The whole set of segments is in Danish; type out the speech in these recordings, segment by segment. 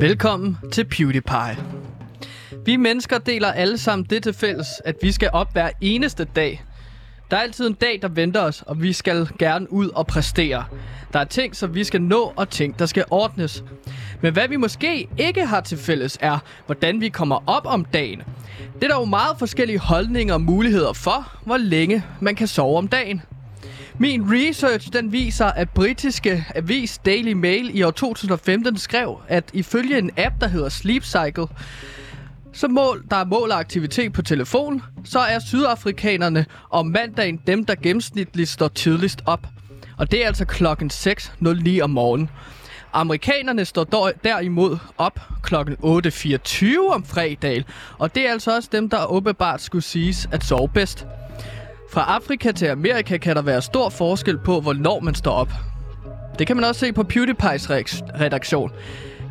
Velkommen til PewDiePie. Vi mennesker deler alle sammen det til fælles, at vi skal op hver eneste dag. Der er altid en dag, der venter os, og vi skal gerne ud og præstere. Der er ting, som vi skal nå, og ting, der skal ordnes. Men hvad vi måske ikke har til fælles, er, hvordan vi kommer op om dagen. Det er der jo meget forskellige holdninger og muligheder for, hvor længe man kan sove om dagen. Min research den viser, at britiske avis Daily Mail i år 2015 skrev, at ifølge en app, der hedder Sleep Cycle, så mål, der er mål aktivitet på telefon, så er sydafrikanerne om mandagen dem, der gennemsnitligt står tidligst op. Og det er altså klokken 6.09 om morgenen. Amerikanerne står derimod op klokken 8.24 om fredag, og det er altså også dem, der åbenbart skulle siges at sove bedst. Fra Afrika til Amerika kan der være stor forskel på, hvornår man står op. Det kan man også se på PewDiePie's redaktion.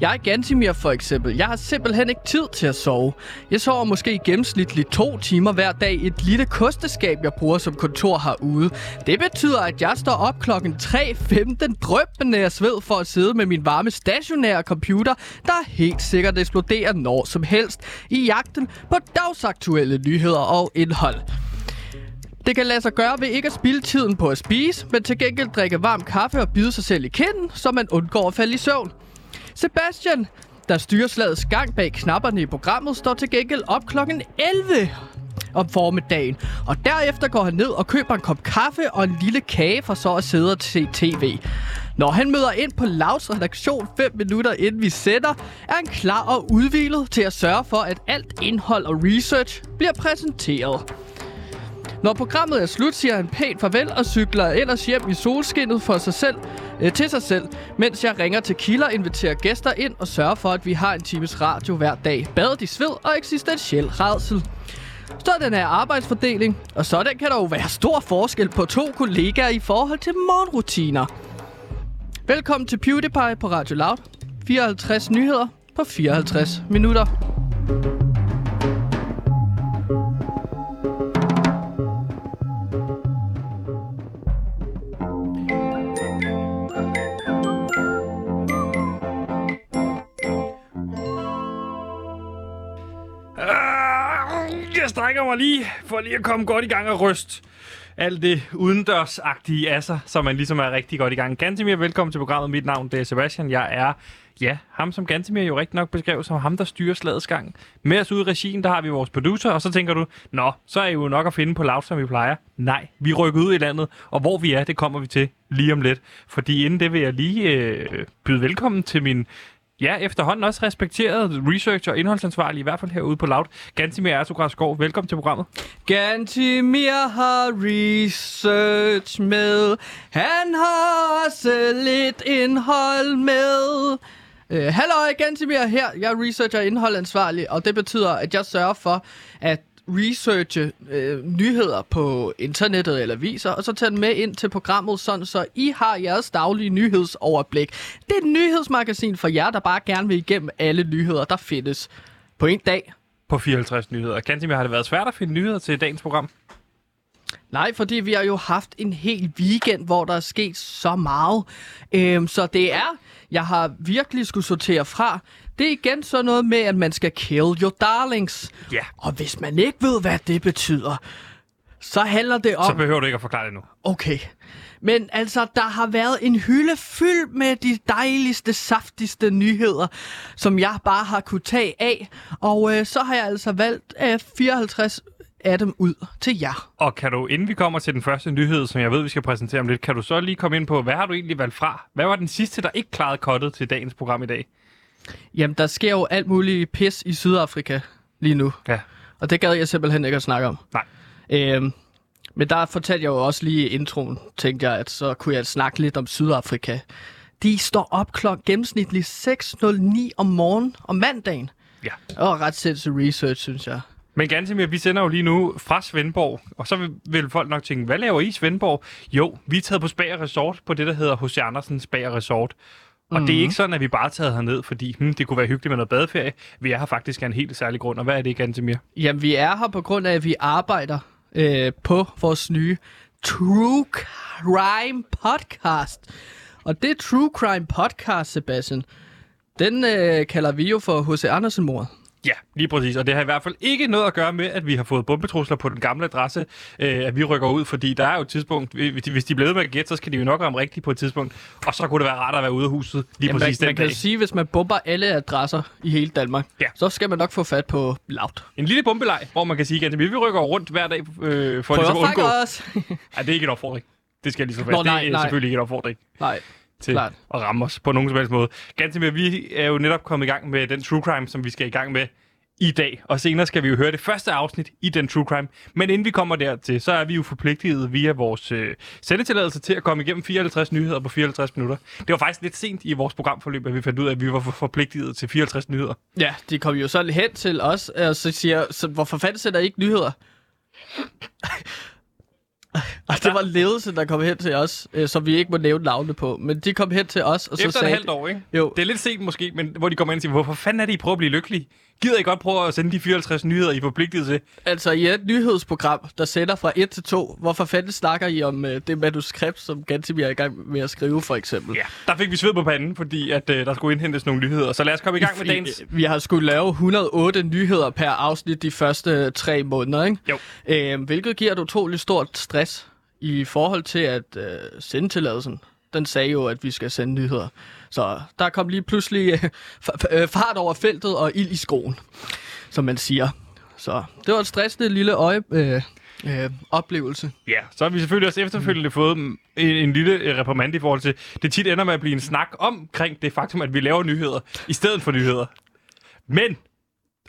Jeg er Gantimir for eksempel. Jeg har simpelthen ikke tid til at sove. Jeg sover måske gennemsnitligt to timer hver dag i et lille kosteskab, jeg bruger som kontor herude. Det betyder, at jeg står op klokken 3.15 drøbende af sved for at sidde med min varme stationære computer, der helt sikkert eksploderer når som helst i jagten på dagsaktuelle nyheder og indhold. Det kan lade sig gøre ved ikke at spilde tiden på at spise, men til gengæld drikke varm kaffe og bide sig selv i kinden, så man undgår at falde i søvn. Sebastian, der styrer slagets gang bag knapperne i programmet, står til gengæld op klokken 11 om formiddagen. Og derefter går han ned og køber en kop kaffe og en lille kage for så at sidde og se tv. Når han møder ind på Lavs redaktion 5 minutter inden vi sætter, er han klar og udvilet til at sørge for, at alt indhold og research bliver præsenteret. Når programmet er slut, siger han pænt farvel og cykler ellers hjem i solskinnet for sig selv, øh, til sig selv, mens jeg ringer til kilder, inviterer gæster ind og sørger for, at vi har en times radio hver dag. Badet i sved og eksistentiel redsel. Sådan er arbejdsfordeling, og sådan kan der jo være stor forskel på to kollegaer i forhold til morgenrutiner. Velkommen til PewDiePie på Radio Loud. 54 nyheder på 54 minutter. Jeg strækker mig lige for lige at komme godt i gang og ryst alt det udendørsagtige af sig, som man ligesom er rigtig godt i gang. Gantemir, velkommen til programmet. Mit navn det er Sebastian. Jeg er, ja, ham som Gantemir jo rigtig nok beskrev som ham, der styrer slagets gang. Med os ude i regien, der har vi vores producer, og så tænker du, nå, så er I jo nok at finde på laut, som vi plejer. Nej, vi rykker ud i landet, og hvor vi er, det kommer vi til lige om lidt. Fordi inden det vil jeg lige øh, byde velkommen til min Ja, efterhånden også respekteret researcher og indholdsansvarlig, i hvert fald herude på Loud. Gantimir Ertugras velkommen til programmet. Gantimir har research med. Han har også lidt indhold med. Øh, uh, Hallo, Gantimir her. Jeg er researcher og indholdansvarlig, og det betyder, at jeg sørger for, at researche øh, nyheder på internettet eller viser, og så tage dem med ind til programmet, sådan så I har jeres daglige nyhedsoverblik. Det er et nyhedsmagasin for jer, der bare gerne vil igennem alle nyheder, der findes på en dag. På 54 nyheder. Kantimir, har det været svært at finde nyheder til dagens program? Nej, fordi vi har jo haft en hel weekend, hvor der er sket så meget. Øhm, så det er, jeg har virkelig skulle sortere fra. Det er igen så noget med, at man skal kill your darlings. Ja. Og hvis man ikke ved, hvad det betyder, så handler det om... Så behøver du ikke at forklare det nu. Okay. Men altså, der har været en hylde fyldt med de dejligste, saftigste nyheder, som jeg bare har kunne tage af. Og øh, så har jeg altså valgt øh, 54 af dem ud til jer. Og kan du, inden vi kommer til den første nyhed, som jeg ved, vi skal præsentere om lidt, kan du så lige komme ind på, hvad har du egentlig valgt fra? Hvad var den sidste, der ikke klarede kottet til dagens program i dag? Jamen, der sker jo alt muligt pis i Sydafrika lige nu. Ja. Og det gad jeg simpelthen ikke at snakke om. Nej. Øhm, men der fortalte jeg jo også lige i introen, tænkte jeg, at så kunne jeg snakke lidt om Sydafrika. De står op klokken gennemsnitligt 6.09 om morgenen om mandagen. Ja. Og ret sindssygt research, synes jeg. Men Gansimir, vi sender jo lige nu fra Svendborg, og så vil, vil folk nok tænke, hvad laver I i Svendborg? Jo, vi er taget på Spager Resort, på det, der hedder H.C. Andersen Spager Resort. Og mm-hmm. det er ikke sådan, at vi bare er taget herned, fordi hmm, det kunne være hyggeligt med noget badeferie. Vi er her faktisk af en helt særlig grund, og hvad er det, Gansimir? Jamen, vi er her på grund af, at vi arbejder øh, på vores nye True Crime Podcast. Og det True Crime Podcast, Sebastian, Den øh, kalder vi jo for H.C. Andersen-mordet. Ja, lige præcis. Og det har i hvert fald ikke noget at gøre med, at vi har fået bombetrusler på den gamle adresse, øh, at vi rykker ud, fordi der er jo et tidspunkt, hvis de, hvis de er blevet med at gætte, så skal de jo nok ramme rigtigt på et tidspunkt. Og så kunne det være rart at være ude af huset lige Jamen, præcis man, den man kan dag. sige, hvis man bomber alle adresser i hele Danmark, Ja. så skal man nok få fat på Loud. En lille bombeleg, hvor man kan sige, at vi rykker rundt hver dag øh, for Prøv ligesom at at undgå... os! Ej, det er ikke en opfordring. Det skal jeg lige så fast. Nå, nej, det er nej. selvfølgelig ikke en opfordring Nej, til Klart. at ramme os på nogen som helst måde. Ganske vi er jo netop kommet i gang med den true crime, som vi skal i gang med i dag. Og senere skal vi jo høre det første afsnit i den true crime. Men inden vi kommer dertil, så er vi jo forpligtet via vores øh, sendetilladelse til at komme igennem 54 nyheder på 54 minutter. Det var faktisk lidt sent i vores programforløb, at vi fandt ud af, at vi var for- forpligtet til 54 nyheder. Ja, de kom jo så hen til os, og så siger, så, hvorfor fanden sender I ikke nyheder? Og det var ledelsen, der kom hen til os, øh, som vi ikke må nævne navne på. Men de kom hen til os, og så Efter et sagde... halvt år, ikke? Jo. Det er lidt sent måske, men hvor de kommer ind og siger, hvorfor fanden er det, I prøver at blive lykkelige? Gider I godt prøve at sende de 54 nyheder, I er forpligtet til? Altså i et nyhedsprogram, der sender fra 1 til 2, hvorfor fanden snakker I om øh, det manuskript, som Gantimir er i gang med at skrive, for eksempel? Ja, der fik vi sved på panden, fordi at, øh, der skulle indhentes nogle nyheder. Så lad os komme i gang med dagens... Vi har skulle lave 108 nyheder per afsnit de første øh, tre måneder, ikke? Jo. Øh, hvilket giver et utroligt stort stress i forhold til, at øh, sendetilladelsen, den sagde jo, at vi skal sende nyheder. Så der kom lige pludselig øh, øh, fart over feltet og ild i skoen, som man siger. Så det var et stressende lille øje, øh, øh, oplevelse. Ja, så har vi selvfølgelig også efterfølgende fået mm, en, en lille øh, reprimand i forhold til, det tit ender med at blive en snak omkring det faktum, at vi laver nyheder, i stedet for nyheder. Men,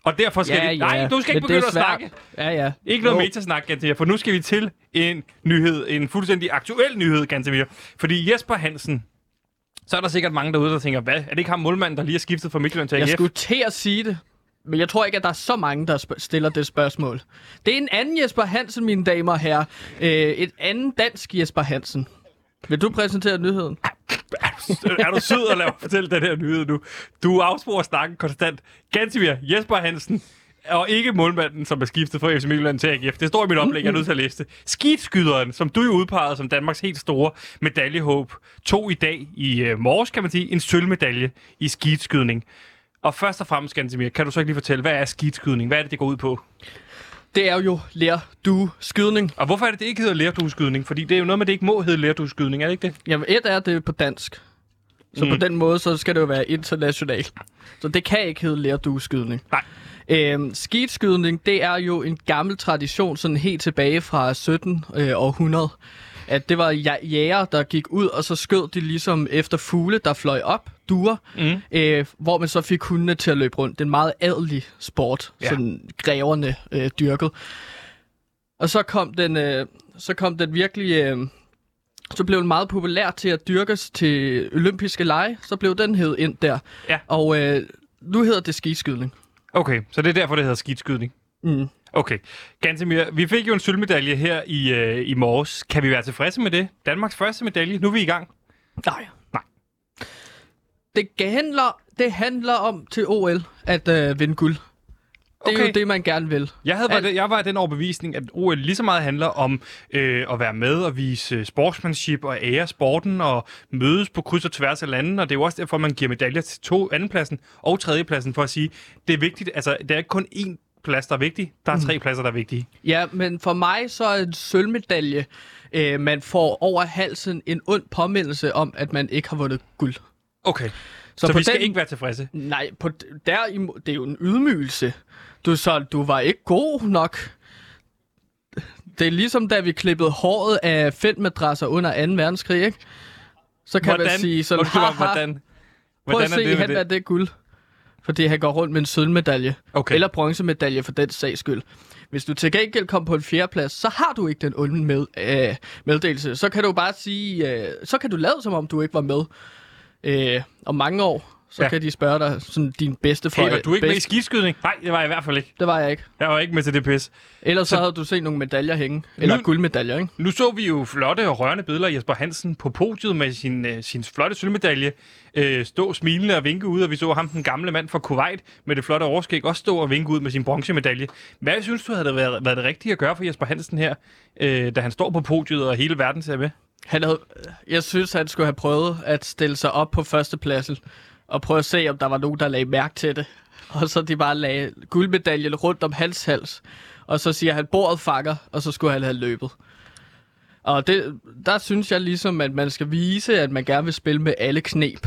og derfor skal vi... Nej, du skal ikke begynde at snakke. Ja, ja. Ikke noget Jo. metasnak, Gantemir, for nu skal vi til en nyhed, en fuldstændig aktuel nyhed, Gantemir. Fordi Jesper Hansen, så er der sikkert mange derude, der tænker, hvad, er det ikke ham målmanden, der lige er skiftet fra Midtjylland til Jeg AGF? skulle til at sige det, men jeg tror ikke, at der er så mange, der stiller det spørgsmål. Det er en anden Jesper Hansen, mine damer og herrer. Øh, et anden dansk Jesper Hansen. Vil du præsentere nyheden? er du sød at lade mig fortælle den her nyhed nu? Du afsporer snakken konstant. Gantemir, Jesper Hansen, og ikke målmanden, som er skiftet fra FC Midtjylland til AGF. Det står i mit oplæg, jeg er nødt til at læse det. Skidskyderen, som du jo udpegede som Danmarks helt store medaljehåb, tog i dag i øh, morges, kan man sige, en sølvmedalje i skidskydning. Og først og fremmest, Gantemir, kan du så ikke lige fortælle, hvad er skidskydning? Hvad er det, det går ud på? Det er jo lær du skydning. Og hvorfor er det, det ikke hedder lærdueskydning? Fordi det er jo noget med, det ikke må hedde lærdueskydning, er det ikke det? Jamen, et er det på dansk. Så mm. på den måde, så skal det jo være internationalt. Så det kan ikke hedde lærdueskydning. Nej. Øhm, skidskydning, det er jo en gammel tradition, sådan helt tilbage fra 17 øh, århundrede. At det var jæger, der gik ud, og så skød de ligesom efter fugle, der fløj op, duer, Mm. øh, hvor man så fik hundene til at løbe rundt. Det er en meget adelig sport, Ja. sådan greverne øh, dyrket. Og så kom den, øh, så kom den virkelig... Øh, så blev den meget populær til at dyrkes til olympiske lege. Så blev den hed ind der. Ja. Og øh, nu hedder det skiskydning. Okay, så det er derfor, det hedder skidskydning. Mm. Okay. Gantemir, vi fik jo en sølvmedalje her i, øh, i morges. Kan vi være tilfredse med det? Danmarks første medalje. Nu er vi i gang. Nej. Nej. Det handler, det handler om til OL at øh, vinde guld. Det er Okay. jo det, man gerne vil. Jeg, havde Alt- den, jeg var af den overbevisning, at OL lige så meget handler om øh, at være med og vise sportsmanship og ære sporten og mødes på kryds og tværs af landene. Og det er jo også derfor, man giver medaljer til to andenpladsen og tredjepladsen for at sige, det er vigtigt. Altså, det er ikke kun én plads, der er vigtig. Der er Mm. tre pladser, der er vigtige. Ja, men for mig så er en sølvmedalje, øh, man får over halsen en ond påmindelse om, at man ikke har vundet guld. Okay. Så, Så så på vi skal den- ikke være tilfredse. Nej, på, der, det er jo en ydmygelse. Du, så, du var ikke god nok. Det er ligesom, da vi klippede håret af feltmadrasser under 2. verdenskrig, ikke? Så kan man sige sådan, Undskyld haha, hvordan, prøv at hvordan se, er det, han med er det? det guld. Fordi han går rundt med en sølvmedalje. Okay. Eller bronzemedalje for den sags skyld. Hvis du til gengæld kom på en fjerdeplads, så har du ikke den onde med, øh, meddelelse. Så kan du bare sige, øh, så kan du lade som om du ikke var med øh, om mange år. Så Ja. kan de spørge dig, sådan din bedste for Hey, var du ikke med i bedst- skiskydning? Nej, det var jeg i hvert fald ikke. Det var jeg ikke. Jeg var ikke med til det pis. Ellers Så- så, havde du set nogle medaljer hænge. Eller Nu- guldmedaljer, ikke? Nu så vi jo flotte og rørende billeder af Jesper Hansen på podiet med sin, øh, sin flotte sølvmedalje øh, stå smilende og vinke ud, og vi så ham, den gamle mand fra Kuwait, med det flotte overskæg, også stå og vinke ud med sin bronzemedalje. Hvad synes du havde været, været det rigtige at gøre for Jesper Hansen her, øh, da han står på podiet, og hele verden ser med? Han havde, jeg synes, han skulle have prøvet at stille sig op på førstepladsen og prøve at se, om der var nogen, der lagde mærke til det. Og så de bare lagde guldmedaljen rundt om hans hals. Og så siger han, bordet fanger, og så skulle han have løbet. Og det, der synes jeg ligesom, at man skal vise, at man gerne vil spille med alle knep.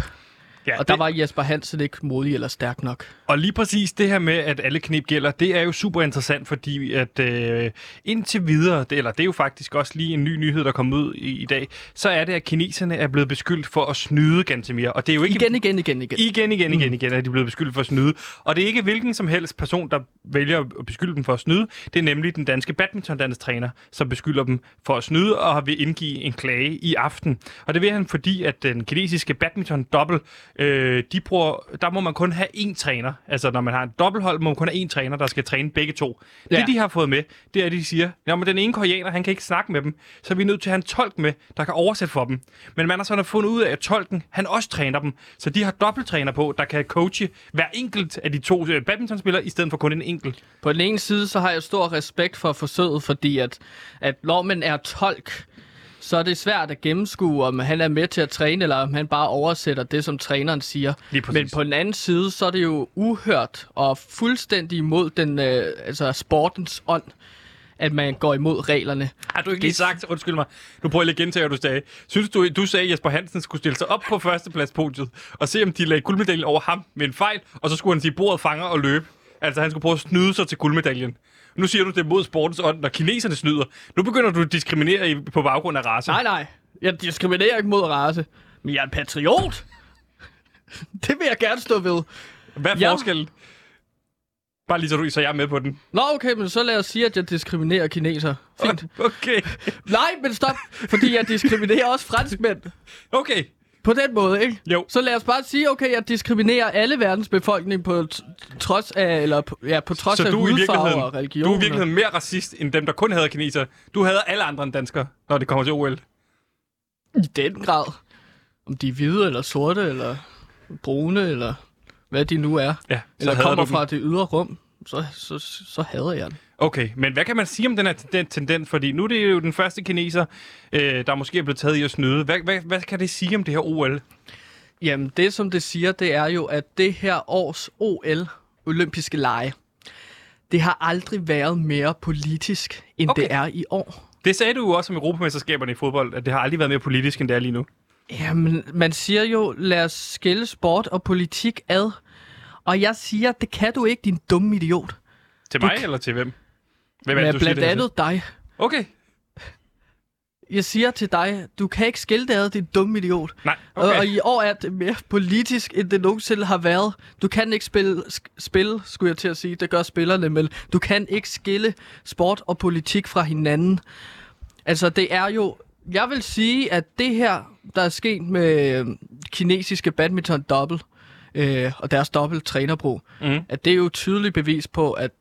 Ja, Og der det- var Jesper Hansen ikke modig eller stærk nok. Og lige præcis det her med, at alle knep gælder, det er jo super interessant, fordi at øh, indtil videre, det, eller det er jo faktisk også lige en ny nyhed, der kom ud i, i dag, så er det, at kineserne er blevet beskyldt for at snyde Gantemir. Og det er jo ikke... Igen, igen, igen, igen. Igen, igen, igen, igen er de blevet beskyldt for at snyde. Og det er ikke hvilken som helst person, der vælger at beskylde dem for at snyde. Det er nemlig den danske badmintontræner, som beskylder dem for at snyde og har vil indgive en klage i aften. Og det vil han, fordi at den kinesiske badminton dobbel, øh, de bruger, der må man kun have én træner. Altså når man har en dobbelthold, må man kun have én træner, der skal træne begge to. Ja. Det de har fået med, det er, at de siger, at men den ene koreaner, han kan ikke snakke med dem, så er vi nødt til at have en tolk med, der kan oversætte for dem. Men man har sådan fundet ud af, at tolken, han også træner dem. Så de har dobbelttræner på, der kan coache hver enkelt af de to øh, badmintonspillere, i stedet for kun en enkelt. På den ene side, så har jeg stor respekt for forsøget, fordi at, at når man er tolk, så er det svært at gennemskue, om han er med til at træne, eller om han bare oversætter det, som træneren siger. Men på den anden side, så er det jo uhørt og fuldstændig imod den, øh, altså sportens ånd, at man går imod reglerne. Har du ikke lige sagt, undskyld mig, nu prøver jeg lige at gentage, hvad du sagde. Synes du, du sagde, at Jesper Hansen skulle stille sig op på førsteplads podiet, og se, om de lagde guldmedaljen over ham med en fejl, og så skulle han sige, bordet fanger og løbe. Altså, han skulle prøve at snyde sig til guldmedaljen. Nu siger du, det er mod sportens ånd, når kineserne snyder. Nu begynder du at diskriminere i, på baggrund af race. Nej, nej. Jeg diskriminerer ikke mod race. Men jeg er en patriot. det vil jeg gerne stå ved. Hvad er Ja. forskellen? Bare lige så du, så jeg er med på den. Nå, okay, men så lad os sige, at jeg diskriminerer kineser. Fint. Okay. Nej, men stop. Fordi jeg diskriminerer også franskmænd. Okay. På den måde, ikke? Jo. Så lad os bare sige, okay, jeg diskriminerer alle verdens befolkning på trods af, eller på, ja, på trods Så af du hudfarve og religion. du er i virkeligheden mere racist, end dem, der kun hader kineser. Du hader alle andre end danskere, når det kommer til OL. I den grad. Om de er hvide, eller sorte, eller brune, eller hvad de nu er. Ja, Eller kommer dem. fra det ydre rum. Så, så, så hader jeg den. Okay, men hvad kan man sige om den her tenden- tendens? Fordi nu er det jo den første kineser, øh, der måske er blevet taget i at snyde. Hvad, hvad, hvad kan det sige om det her OL? Jamen, det som det siger, det er jo, at det her års OL, olympiske lege, det har aldrig været mere politisk, end Okay. det er i år. Det sagde du jo også om Europamesterskaberne i fodbold, at det har aldrig været mere politisk, end det er lige nu. Jamen, man siger jo, lad os skille sport og politik ad. Og jeg siger, det kan du ikke, din dumme idiot. Til mig kan- eller til hvem? Hvem Men det, du siger blandt det her andet dig. Okay. Jeg siger til dig, du kan ikke skille det ad, din dumme idiot. Nej, Okay. Og, og i år er det mere politisk, end det nogensinde har været. Du kan ikke spille, spille, skulle jeg til at sige. Det gør spillerne, men du kan ikke skille sport og politik fra hinanden. Altså, det er jo... Jeg vil sige, at det her, der er sket med øh, kinesiske badminton double øh, og deres dobbelt trænerbrug, Mhm. at det er jo tydeligt bevis på, at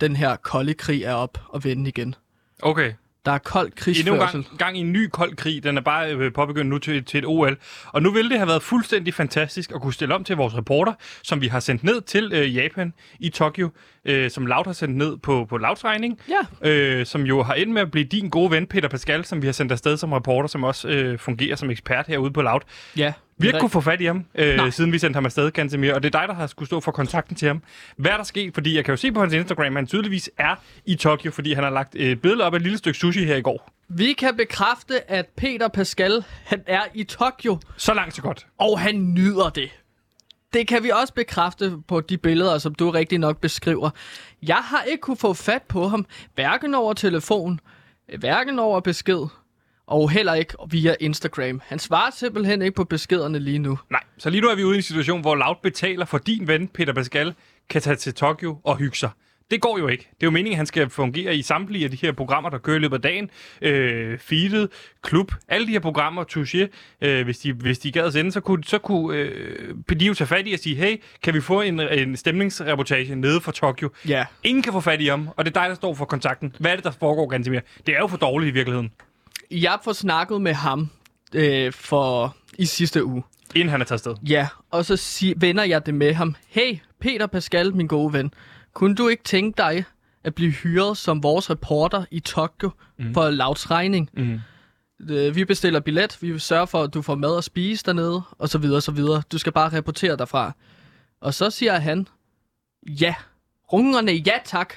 den her kolde krig er op og vende igen. Okay. Der er kold Endnu krigsførsel. gang, gang i en ny kold krig. Den er bare øh, påbegyndt nu til, til et OL. Og nu ville det have været fuldstændig fantastisk at kunne stille om til vores reporter, som vi har sendt ned til øh, Japan i Tokyo, øh, som Laut har sendt ned på, på Lauts regning, Ja. øh, som jo har endt med at blive din gode ven, Peter Pascal, som vi har sendt afsted som reporter, som også øh, fungerer som ekspert herude på Laut. Ja. Vi har ikke kunne få fat i ham, øh, Nej. siden vi sendte ham afsted, Gantemir, og det er dig, der har skulle stå for kontakten til ham. Hvad er der sket? Fordi jeg kan jo se på hans Instagram, at han tydeligvis er i Tokyo, fordi han har lagt et øh, billede op af et lille stykke sushi her i går. Vi kan bekræfte, at Peter Pascal, han er i Tokyo, Så langt, så godt. og han nyder det. Det kan vi også bekræfte på de billeder, som du rigtig nok beskriver. Jeg har ikke kunne få fat på ham, hverken over telefon, hverken over besked, og heller ikke via Instagram. Han svarer simpelthen ikke på beskederne lige nu. Nej, så lige nu er vi ude i en situation, hvor Loud betaler for din ven, Peter Pascal, kan tage til Tokyo og hygge sig. Det går jo ikke. Det er jo meningen, at han skal fungere i samtlige af de her programmer, der kører i løbet af dagen. Øh, Feedet, Klub, alle de her programmer, Touché, øh, hvis, de, hvis de gad sende, så kunne, så kunne øh, de jo tage fat i og sige, hey, kan vi få en, en stemningsreportage nede fra Tokyo? Ja. Ingen kan få fat i ham, og det er dig, der står for kontakten. Hvad er det, der foregår, Gantemir? Det er jo for dårligt i virkeligheden, Jeg får snakket med ham øh, for i sidste uge. inden han er taget sted. Ja, og så sig, vender jeg det med ham. Hey, Peter Pascal, min gode ven. Kunne du ikke tænke dig at blive hyret som vores reporter i Tokyo mm. for Lauts regning? Mm. Øh, vi bestiller billet, vi vil sørge for, at du får mad at spise dernede, og så videre, og så videre. Du skal bare rapportere derfra. Og så siger han, ja. Rungerne, ja tak.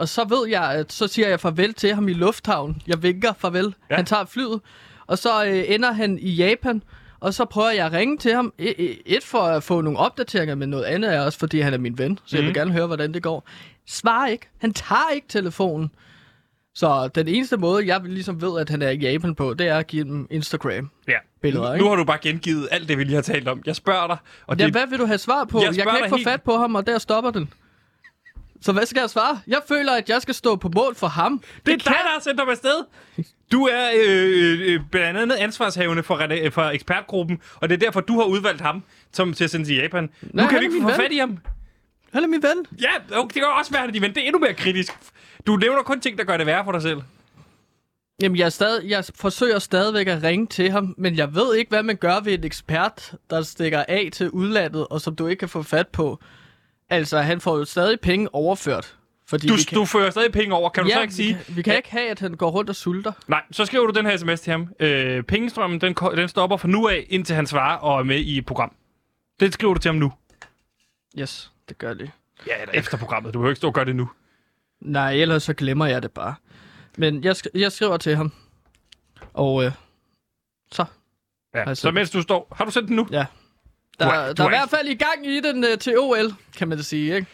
Og så ved jeg, at så siger jeg farvel til ham i lufthavnen. Jeg vinker farvel. Ja. Han tager flyet. Og så øh, ender han i Japan. Og så prøver jeg at ringe til ham. Et for at få nogle opdateringer, men noget andet er også, fordi han er min ven. Så jeg Mhm. vil gerne høre, hvordan det går. Svarer ikke. Han tager ikke telefonen. Så den eneste måde, jeg ligesom ved, at han er i Japan på, det er at give dem Instagram. Ja. Billeder, nu, ikke? nu har du bare gengivet alt det, vi lige har talt om. Jeg spørger dig, og Ja, det, hvad vil du have svar på? Jeg Jeg, jeg kan ikke få helt- fat på ham, og der stopper den. Så hvad skal jeg svare? Jeg føler, at jeg skal stå på mål for ham. det er dig, der har sendt dig afsted. Du er øh, øh, blandt andet ansvarshavende for, reda- for ekspertgruppen, og det er derfor, du har udvalgt ham som til at sende til Japan. nu Nej, kan han vi ikke få ven. fat i ham. Han er min ven. Ja, okay, det kan også være, at de, men det er endnu mere kritisk. Du nævner kun ting, der gør det værre for dig selv. Jamen, jeg, stadig, jeg forsøger stadigvæk at ringe til ham, men jeg ved ikke, hvad man gør ved en ekspert, der stikker af til udlandet, og som du ikke kan få fat på. Altså, han får jo stadig penge overført. Fordi Du, kan, du fører stadig penge over, kan du ja, så ikke sige? Vi kan, vi kan ikke have, at han går rundt og sulter. Nej, så skriver du den her sms til ham. Øh, pengestrømmen, den, den stopper fra nu af, indtil han svarer og er med i et program. Det skriver du til ham nu. Yes, det gør det. Ja, eller efter programmet. Du behøver ikke stå og gøre det nu. Nej, ellers så glemmer jeg det bare. Men jeg, sk- jeg skriver til ham. Og øh, så. Ja. Altså- Så mens du står... Har du sendt den nu? Ja. Du Der, er- du der er er i hvert fald i gang i den uh, til OL, kan man da sige, ikke?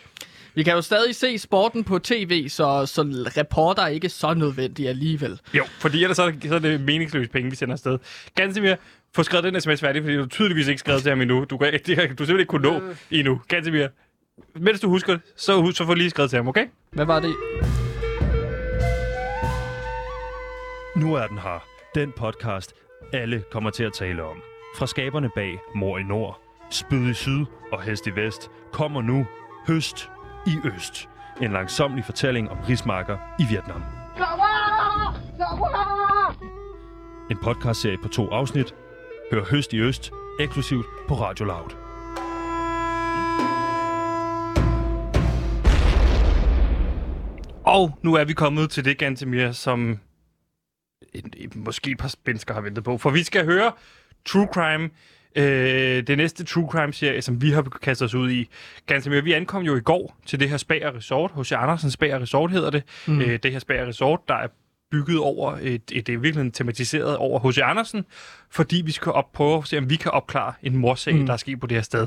Vi kan jo stadig se sporten på tv, så, så reporter er ikke så nødvendige alligevel. Jo, fordi ellers så er, det, så er det meningsløse penge, vi sender afsted. Gansimir, få skrevet den sms færdig, fordi du tydeligvis ikke skrevet til ham endnu. Du kan, det, du simpelthen ikke kunne nå Øh. endnu. Gansimir, mens du husker det, så, så få lige skrevet til ham, okay? Hvad var det? Nu er den her. Den podcast, alle kommer til at tale om. Fra skaberne bag Mor i Nord, Spyd i Syd og Hest i Vest kommer nu Høst i Øst. En langsomlig fortælling om rismarker i Vietnam. En podcastserie på to afsnit. Hør Høst i Øst eksklusivt på Radio Loud. Og nu er vi kommet til det, Gantemir, som en, en, måske et par mennesker har ventet på. For vi skal høre True Crime, øh, det næste True Crime-serie, som vi har kastet os ud i. Gantemir, vi ankom jo i går til det her Spager Resort. H.C. Andersen Spager Resort hedder det. Mm. Øh, det her Spager Resort, der er bygget over et, et, det er virkelig tematiseret over H.C. Andersen, fordi vi skal op prøve at se, om vi kan opklare en morsag, mm. der er sket på det her sted.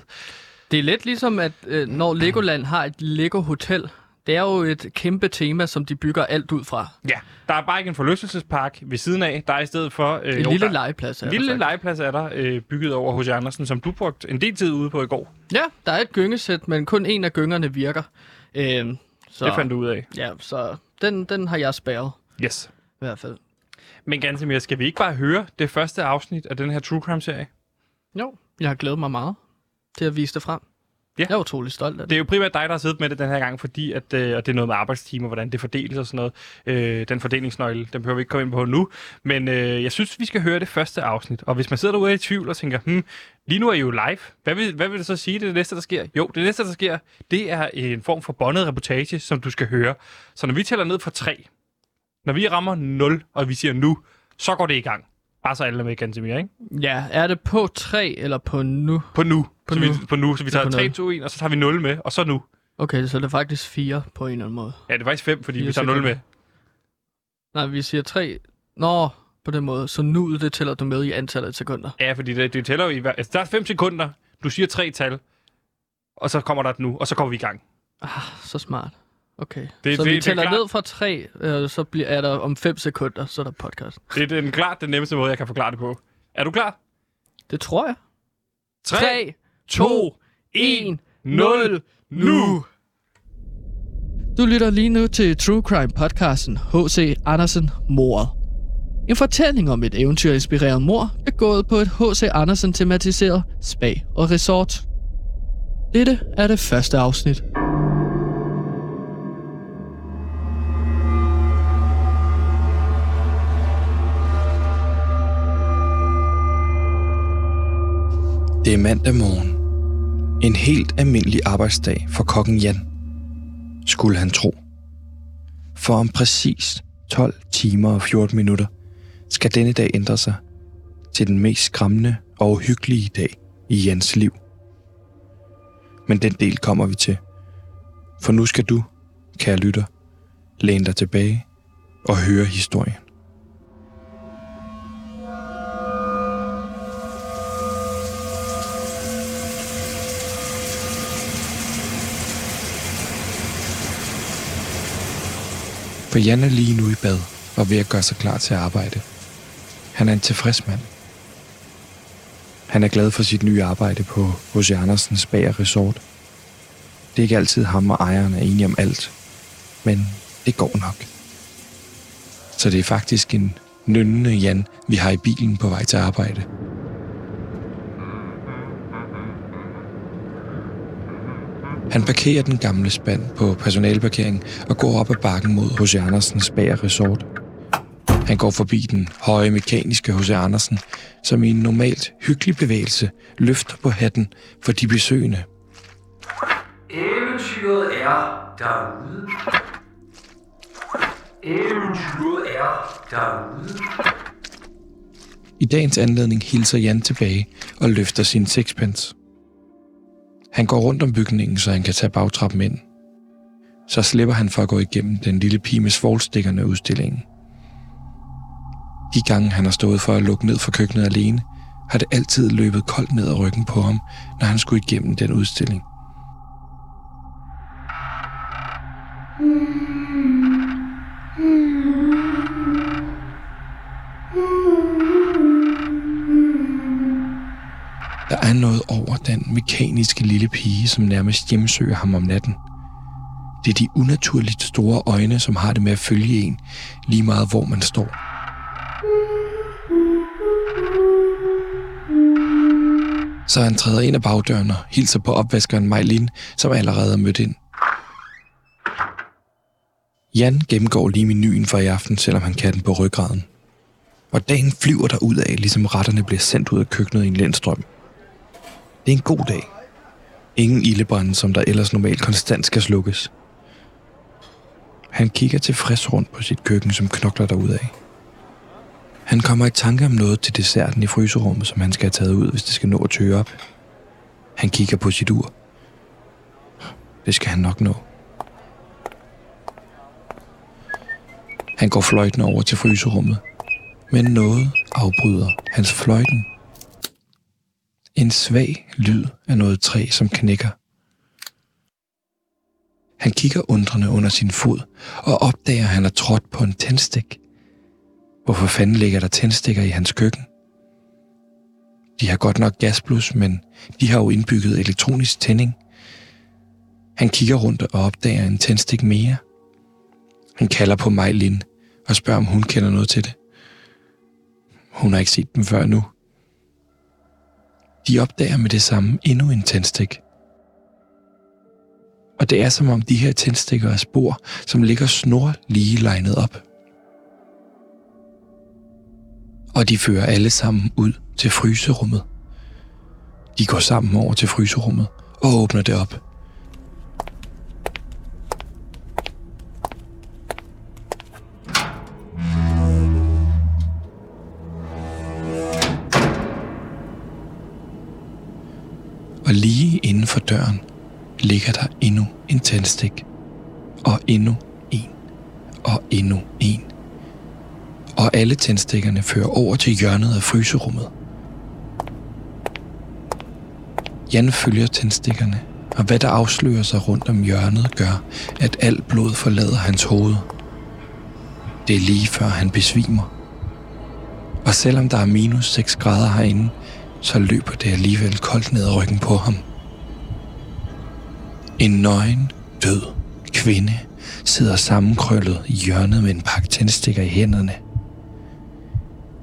Det er lidt ligesom, at øh, når Legoland har et Lego-hotel, det er jo et kæmpe tema, som de bygger alt ud fra. Ja, der er bare ikke en forlystelsespark ved siden af. Der er i stedet for... Øh, En jo, lille der- legeplads er En lille faktisk. legeplads er der, øh, bygget over H.C. Andersen, som du brugte en del tid ude på i går. Ja, der er et gyngesæt, men kun en af gyngerne virker. Øhm, så, Det fandt du ud af. Ja, så den, den har jeg spærret, Yes. i hvert fald. Men Gantemir, skal vi ikke bare høre det første afsnit af den her True Crime-serie? Jo, jeg har glædet mig meget til at vise det frem. Ja. Jeg er utrolig stolt af det. Det er jo primært dig, der har siddet med det den her gang, fordi at, øh, og det er noget med arbejdstimer, hvordan det fordeles og sådan noget. Øh, den fordelingsnøgle, den behøver vi ikke komme ind på nu. Men øh, jeg synes, vi skal høre det første afsnit. Og hvis man sidder derude er i tvivl og tænker, hmm, lige nu er I jo live. Hvad vil, hvad vil det så sige, det er det næste, der sker? Jo, det næste, der sker, det er en form for båndet reportage, som du skal høre. Så når vi tæller ned fra 3, når vi rammer 0, og vi siger nu, så går det i gang. Bare så alle med, Gantemir, ikke? Ja, er det på 3 eller på nu? På nu. På så nu. Vi, på nu. Så vi er tager på 3, nul. 2, 1, og så tager vi 0 med, og så nu. Okay, så er det faktisk 4 på en eller anden måde. Ja, det er faktisk 5, fordi vi tager 0 med. Nej, vi siger 3. Nå, på den måde. Så nu det tæller du med i antallet af sekunder. Ja, fordi det, det tæller jo i hver... Altså, der er 5 sekunder. Du siger tre tal, og så kommer der et nu, og så kommer vi i gang. Ah, så smart. Okay. Det- Det, så det- vi det er tæller klart. ned fra 3, øh, så bliver, er der om 5 sekunder, så er der podcast. Det er den, klart den nemmeste måde, jeg kan forklare det på. Er du klar? Det tror jeg. 3, 3, 2, 1, 0, nu! Du lytter lige nu til True Crime podcasten H.C. Andersen Mordet. En fortælling om et eventyrinspireret mor, begået på et H.C. Andersen tematiseret spa og resort. Dette er det første afsnit. Det er mandag morgen. En helt almindelig arbejdsdag for kokken Jan. Skulle han tro. For om præcis 12 timer og 14 minutter skal denne dag ændre sig til den mest skræmmende og uhyggelige dag i Jans liv. Men den del kommer vi til. For nu skal du, kære lytter, læne dig tilbage og høre historien. For Jan er lige nu i bad og ved at gøre sig klar til at arbejde. Han er en tilfreds mand. Han er glad for sit nye arbejde på H.C. Andersens Bager Resort. Det er ikke altid ham og ejeren er enige om alt, men det går nok. Så det er faktisk en nynnende Jan, vi har i bilen på vej til arbejde. Han parkerer den gamle spand på personalparkering og går op ad bakken mod H.C. Andersens Bager Resort. Han går forbi den høje mekaniske H.C. Andersen, som i en normalt hyggelig bevægelse løfter på hatten for de besøgende. Eventyret er derude. Eventyret er derude. I dagens anledning hilser Jan tilbage og løfter sin sixpence. Han går rundt om bygningen, så han kan tage bagtrappen ind. Så slipper han for at gå igennem den lille pige med svolstikkerne udstillingen. De gange han har stået for at lukke ned for køkkenet alene, har det altid løbet koldt ned ad ryggen på ham, når han skulle igennem den udstilling. Mm. Er noget over den mekaniske lille pige, som nærmest hjemsøger ham om natten. Det er de unaturligt store øjne, som har det med at følge en, lige meget hvor man står. Så han træder ind ad bagdøren og hilser på opvaskeren Majlin, som allerede er mødt ind. Jan gennemgår lige menuen for i aften, selvom han kan den på ryggraden. Og dagen flyver der ud af, ligesom retterne bliver sendt ud af køkkenet i en lindstrøm. Det er en god dag. Ingen ildebrænde, som der ellers normalt konstant skal slukkes. Han kigger tilfreds rundt på sit køkken, som knokler derudad. Han kommer i tanke om noget til desserten i fryserummet, som han skal have taget ud, hvis det skal nå at tøge op. Han kigger på sit ur. Det skal han nok nå. Han går fløjten over til fryserummet, men noget afbryder hans fløjten. En svag lyd af noget træ, som knækker. Han kigger undrende under sin fod og opdager, at han er trådt på en tændstik. Hvorfor fanden ligger der tændstikker i hans køkken? De har godt nok gasblus, men de har jo indbygget elektronisk tænding. Han kigger rundt og opdager en tændstik mere. Han kalder på Majlin og spørger, om hun kender noget til det. Hun har ikke set dem før nu. De opdager med det samme endnu en tændstik. Og det er som om de her tændstikker er spor, som ligger snor lige legnet op. Og de fører alle sammen ud til fryserummet. De går sammen over til fryserummet og åbner det op. Og lige inden for døren ligger der endnu en tændstik. Og endnu en. Og endnu en. Og alle tændstikkerne fører over til hjørnet af fryserummet. Jan følger tændstikkerne, og hvad der afslører sig rundt om hjørnet gør, at alt blod forlader hans hoved. Det er lige før han besvimer. Og selvom der er minus 6 grader herinde, så løber det alligevel koldt ned ad ryggen på ham. En nøgen, død kvinde sidder sammenkrøllet i hjørnet med en pakke tændstikker i hænderne.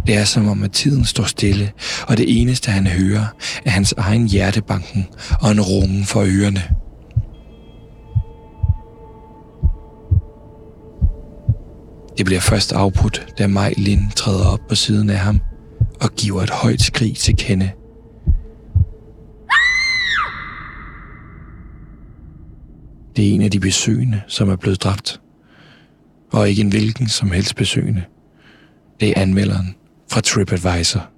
Det er som om, at tiden står stille, og det eneste han hører er hans egen hjertebanken og en rungen for ørerne. Det bliver først afbrudt, da Majlin træder op på siden af ham og giver et højt skrig til kende. Det er en af de besøgende, som er blevet dræbt. Og ikke en hvilken som helst besøgende. Det er anmelderen fra TripAdvisor.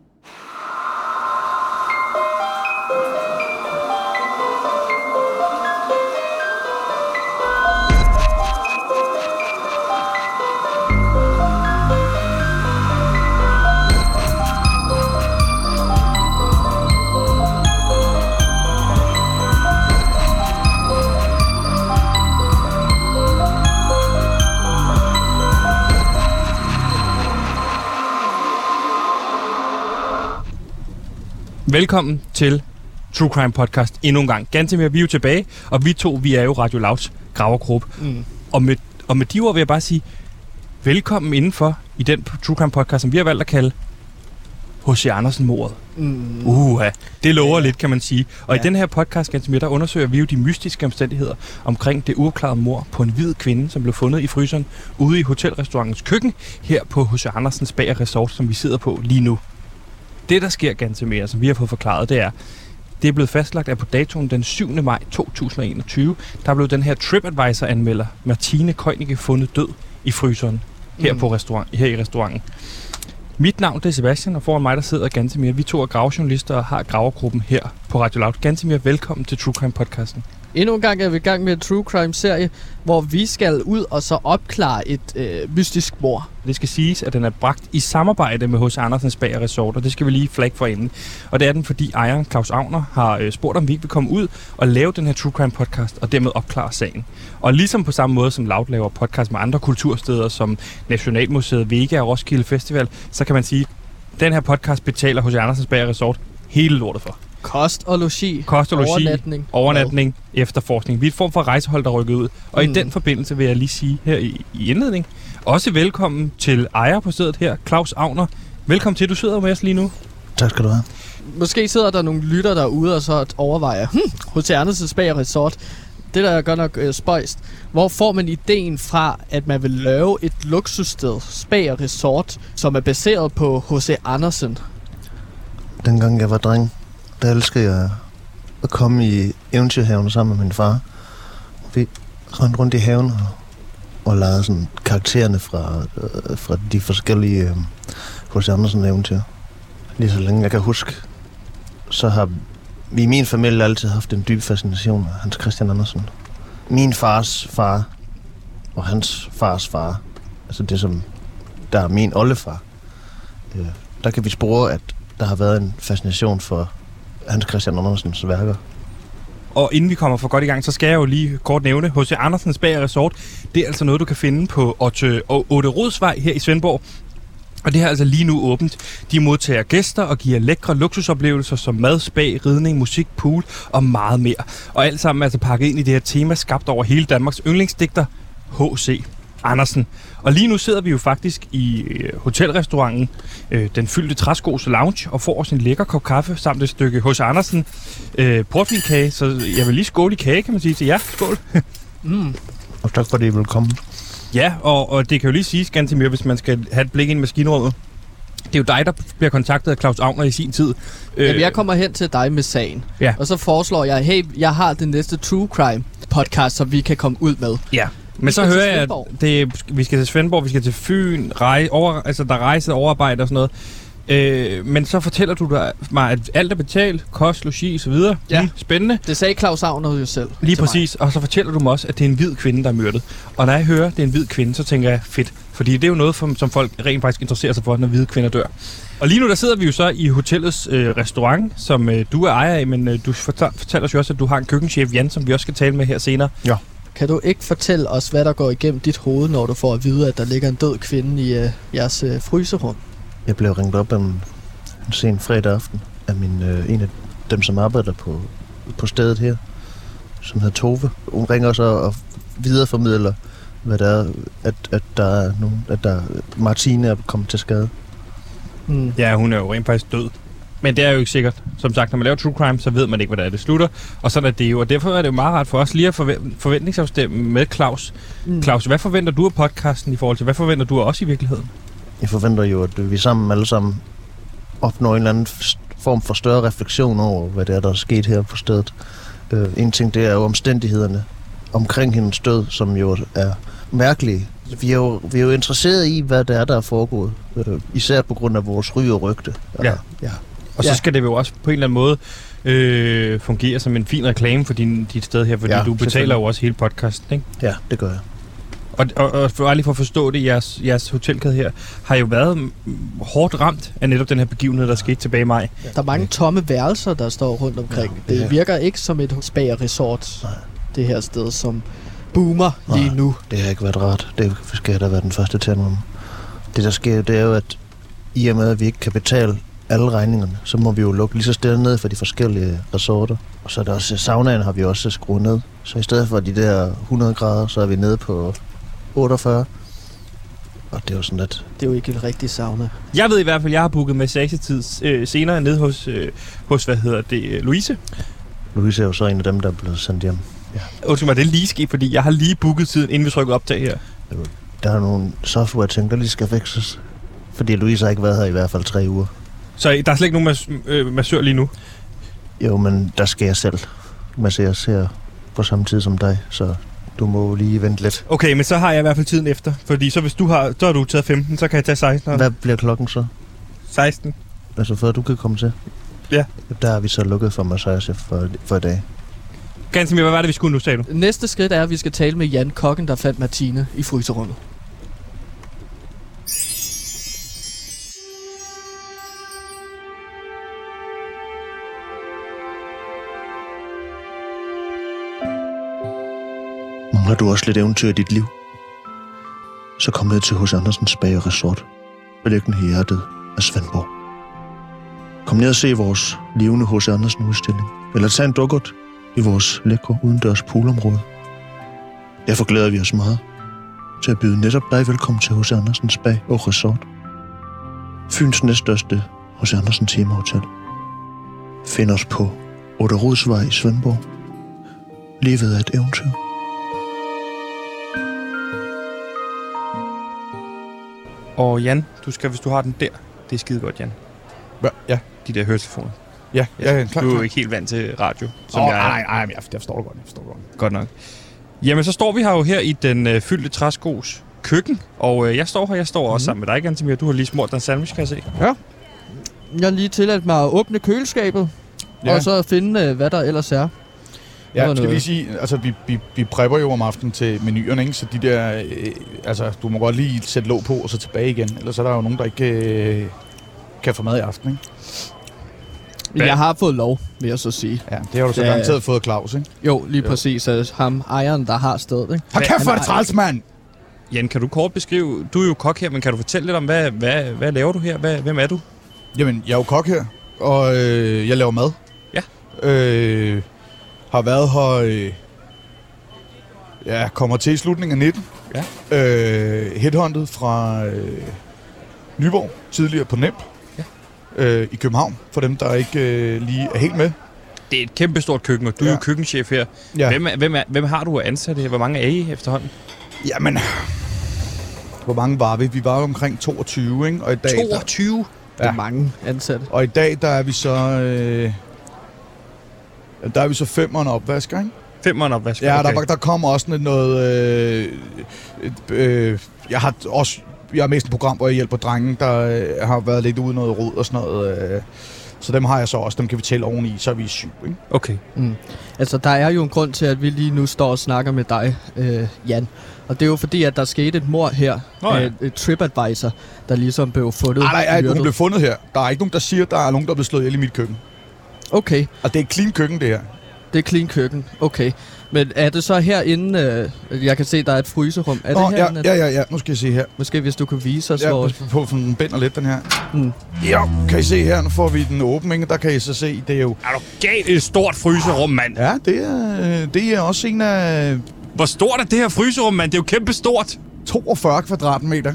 Velkommen til True Crime Podcast endnu en gang. Ganske vi er jo tilbage, og vi to, vi er jo Radio Louds gravergruppe. Mm. Og med, og med de ord vil jeg bare sige, velkommen indenfor i den True Crime Podcast, som vi har valgt at kalde H.C. Andersen-mordet. Mm. Uha, det lover Ja. lidt, kan man sige. Og Ja. i den her podcast, Gantemir, der undersøger vi jo de mystiske omstændigheder omkring det uopklarede mor på en hvid kvinde, som blev fundet i fryseren ude i hotelrestaurantens køkken her på H.C. Andersens Bager Resort, som vi sidder på lige nu. Det, der sker, Gantemir, som vi har fået forklaret, det er, det er blevet fastlagt, at på datoen den 7. maj 2021, der blev den her TripAdvisor-anmelder, Martine Køjnicke, fundet død i fryseren her, Mm. på restaurant, her i restauranten. Mit navn det er Sebastian, og foran mig der sidder Gantemir. Vi to er gravejournalister og har gravergruppen her på Radio Loud. Gantemir, velkommen til True Crime podcasten. Endnu en gang er vi i gang med en True Crime-serie, hvor vi skal ud og så opklare et øh, mystisk mor. Det skal siges, at den er bragt i samarbejde med hos Andersens Bager Resort, og det skal vi lige flagge for inden. Og det er den, fordi ejeren Claus Agner har øh, spurgt, om vi ikke vil komme ud og lave den her True Crime podcast, og dermed opklare sagen. Og ligesom på samme måde som Loud laver podcast med andre kultursteder, som Nationalmuseet, Vega og Roskilde Festival, så kan man sige, at den her podcast betaler hos Andersens Bager Resort hele lortet for. Kost og logi. Kost og logi, Overnatning. overnatning, efterforskning. Vi er et form for rejsehold, der rykker ud. Og mm. I den forbindelse vil jeg lige sige her i, i indledning, også velkommen til ejer på stedet her, Claus Agner. Velkommen til, du sidder med os lige nu. Tak skal du have. Måske sidder der nogle lytter derude og så overvejer, hm, hos Andersens Bager Resort, det der er godt nok øh, spøjst. Hvor får man ideen fra, at man vil lave et luksussted, Spager Resort, som er baseret på H.C. Andersen? Dengang jeg var dreng, der elskede jeg at komme i eventyrhaven sammen med min far. Vi rendte rundt i haven og, og lavede sådan karaktererne fra, øh, fra de forskellige øh, H.C. Andersen eventyr. Lige så længe jeg kan huske, så har vi i min familie altid haft en dyb fascination af Hans Christian Andersen. Min fars far og hans fars far, altså det som der er min oldefar, øh, der kan vi spore, at der har været en fascination for Hans Christian Andersens værker. Og inden vi kommer for godt i gang, så skal jeg jo lige kort nævne, H.C. Andersens Bager Resort, det er altså noget, du kan finde på Otte, Otte Rodsvej her i Svendborg. Og det er altså lige nu åbent. De modtager gæster og giver lækre luksusoplevelser som mad, spa, ridning, musik, pool og meget mere. Og alt sammen er altså pakket ind i det her tema, skabt over hele Danmarks yndlingsdigter, H.C. Andersen. Og lige nu sidder vi jo faktisk i øh, hotelrestauranten, øh, den fyldte træskos lounge, og får os en lækker kop kaffe samt et stykke H.C. Andersen øh, portvinkage. Så jeg vil lige skåle i kage, kan man sige til jer. Skål. Mm. Og tak fordi I vil komme. Ja, og, og det kan jo lige siges ganske mere, hvis man skal have et blik ind i maskinrummet. Det er jo dig, der bliver kontaktet af Claus Agner i sin tid. Jamen, jeg kommer hen til dig med sagen. Ja. Og så foreslår jeg, hey, jeg har den næste True Crime podcast, som vi kan komme ud med. Ja. Men så hører jeg, at det, vi skal til Svendborg, vi skal til Fyn, rej, over, altså der er rejse, overarbejde og sådan noget. Øh, men så fortæller du dig- mig, at alt er betalt, kost, logi og så videre. Ja. Lige spændende. Det sagde Claus Agner jo selv. Lige til mig. præcis. Og så fortæller du mig også, at det er en hvid kvinde, der er myrdet. Og når jeg hører, at det er en hvid kvinde, så tænker jeg, fedt. Fordi det er jo noget, som, som folk rent faktisk interesserer sig for, når hvide kvinder dør. Og lige nu der sidder vi jo så i hotellets øh, restaurant, som øh, du er ejer af, men øh, du fortæller, fortæller os jo også, at du har en køkkenchef, Jan, som vi også skal tale med her senere. Kan du ikke fortælle os, hvad der går igennem dit hoved, når du får at vide, at der ligger en død kvinde i øh, jeres øh, fryserum? Jeg blev ringet op en, en sen fredag aften af min, øh, en af dem, som arbejder på, på stedet her, som hedder Tove. Hun ringer så og videreformidler, hvad der er, at, at der er nogen, at der, Martine er kommet til skade. Mm. Ja, hun er jo rent faktisk død. Men det er jo ikke sikkert. Som sagt, når man laver true crime, så ved man ikke, hvad der er, det slutter. Og sådan er det jo. Og derfor er det jo meget rart for os lige at forve- forventningsafstemme med Claus. Mm. Claus, hvad forventer du af podcasten i forhold til, hvad forventer du af os i virkeligheden? Jeg forventer jo, at vi sammen alle sammen opnår en eller anden form for større refleksion over, hvad det er, der er sket her på stedet. Øh, en ting, det er jo omstændighederne omkring hendes død, som jo er mærkelige, Vi er, jo, vi er jo interesseret i, hvad det er, der er foregået. Øh, især på grund af vores ry og rygte. Ja. ja. Og så Ja. skal det jo også på en eller anden måde øh, fungere som en fin reklame for din, dit sted her, fordi Ja, du betaler jo også hele podcasten, ikke? Ja, det gør jeg. Og, og, og for, lige for at forstå det, jeres, jeres hotelkæde her har jo været hårdt ramt af netop den her begivenhed, der skete tilbage i maj. Der er mange tomme værelser, der står rundt omkring. Ja, Det ja. virker ikke som et spa-resort, Nej. det her sted, som boomer lige Nej. nu. Det har ikke været rart. Det skal jeg da være den første til at. Det, der sker, det er jo, at i og med, at vi ikke kan betale alle regningerne, så må vi jo lukke lige så stille ned for de forskellige resorter. Og så er der også saunaen har vi også skruet ned. Så i stedet for de der 100 grader, så er vi nede på 48. Og det er jo sådan lidt... Det er jo ikke et rigtigt sauna. Jeg ved i hvert fald, at jeg har booket massagetid øh, senere nede hos, øh, hos, hvad hedder det, øh, Louise. Louise er jo så en af dem, der er blevet sendt hjem. Undskyld mig, det er lige sket, fordi jeg har lige booket tiden, inden vi trykker optag her. Der er nogle software-ting, der lige skal fikses. Fordi Louise har ikke været her i hvert fald tre uger. Så der er slet ikke nogen mas- øh, massør lige nu. Jo, men der skal jeg selv masseres her på samme tid som dig, så du må lige vente lidt. Okay, men så har jeg i hvert fald tiden efter. Fordi så hvis du har, så har du taget 15, så kan jeg tage 16. Hvad bliver klokken så? 16. Altså før du kan komme til? Ja. Der er vi så lukket for massage for, for i dag. Ganske hvad var det, vi skulle nu, sagde du? Næste skridt er, at vi skal tale med Jan Kokken, der fandt Martine i fryserummet. Har du også lidt eventyr i dit liv? Så kom ned til hos Andersens Bag og Resort, beliggende i hjertet af Svendborg. Kom ned og se vores levende hos Andersen udstilling, eller tag en dukkert i vores lækre udendørs poolområde. Derfor glæder vi os meget til at byde netop dig velkommen til hos Andersens Bag og Resort. Fyns næststørste hos Andersen Temahotel. Find os på Otterodsvej i Svendborg. Livet er et eventyr. Og Jan, du skal, hvis du har den der, det er skide godt, Jan. Hva? Ja, De der høretelefoner. ja, ja, ja klar, du er jo ikke helt vant til radio, som Åh, jeg er. nej, nej, jeg, jeg forstår det godt, jeg forstår det godt. Godt nok. Jamen, så står vi her jo her i den øh, fyldte træskos køkken, og øh, jeg står her, jeg står også sammen med dig, Gantemir. Du har lige smurt dig en sandwich, kan jeg se. Jeg har lige tilladt mig at åbne køleskabet, ja. Ja. og så finde, øh, hvad der ellers er. Ja, Noget skal noget. lige sige, altså vi, vi, vi prepper jo om aftenen til menuerne, ikke? så de der, øh, altså du må godt lige sætte låg på og så tilbage igen, ellers er der jo nogen, der ikke øh, kan få mad i aften, ikke? Hvad? Jeg har fået lov, vil jeg så sige. Ja, det har du så Ja, garanteret fået Claus, ikke? Jo, lige Jo. præcis. Altså, ham ejeren, der har stedet, ikke? Hold kæft, hvor er det træls, mand! Jan, kan du kort beskrive, du er jo kok her, men kan du fortælle lidt om, hvad, hvad, hvad laver du her? Hvad, hvem er du? Jamen, jeg er jo kok her, og øh, jeg laver mad. Ja. Øh, har været her... Øh, ja, kommer til i slutningen af 19. Ja. Øh, headhunted fra øh, Nyborg, tidligere på NEMP. Ja. Øh, I København, for dem, der ikke øh, lige er helt med. Det er et kæmpestort køkken, og du ja. er Ja. jo køkkenchef her. Ja. Hvem, er, hvem, er, hvem har du ansat her? Hvor mange er I efterhånden? Jamen, hvor mange var vi? Vi var omkring 22, ikke? Og i dag, 22? Det er Ja. mange ansatte. Der, og i dag, der er vi så... Øh, der er vi så femeren opvasker, ikke? Femmeren opvask. Ja, okay. der, der kommer også sådan noget... Øh, øh, jeg har også... Jeg har mest et program, hvor jeg hjælper drenge, der øh, har været lidt ude noget rod og sådan noget. Øh, så dem har jeg så også. Dem kan vi tælle oveni, så er vi syv, ikke? Okay. Mm. Altså, der er jo en grund til, at vi lige nu står og snakker med dig, øh, Jan. Og det er jo fordi, at der skete et mor her. Nå ja. et, TripAdvisor, der ligesom blev fundet. Nej, nej, nej, hun blev fundet her. Der er ikke nogen, der siger, at der er nogen, der er blevet slået ihjel i mit køkken. Okay, Og det er et clean køkken, det her. det er clean køkken. Okay. Men er det så herinde, øh, jeg kan se, der er et fryserum. Er Nå, det ja, herinde? ja, ja, ja, nu skal jeg se her. Måske hvis du kan vise os, Ja, hvor... på, den binder lidt, den her. Mm. Ja, kan I se her, nu får vi den åben, ikke? Der kan I så se, det er jo... Er du galt et stort fryserum, mand? Ja, det er, det er også en af Hvor stort er det her fryserum, mand? Det er jo kæmpe stort. 42 kvadratmeter.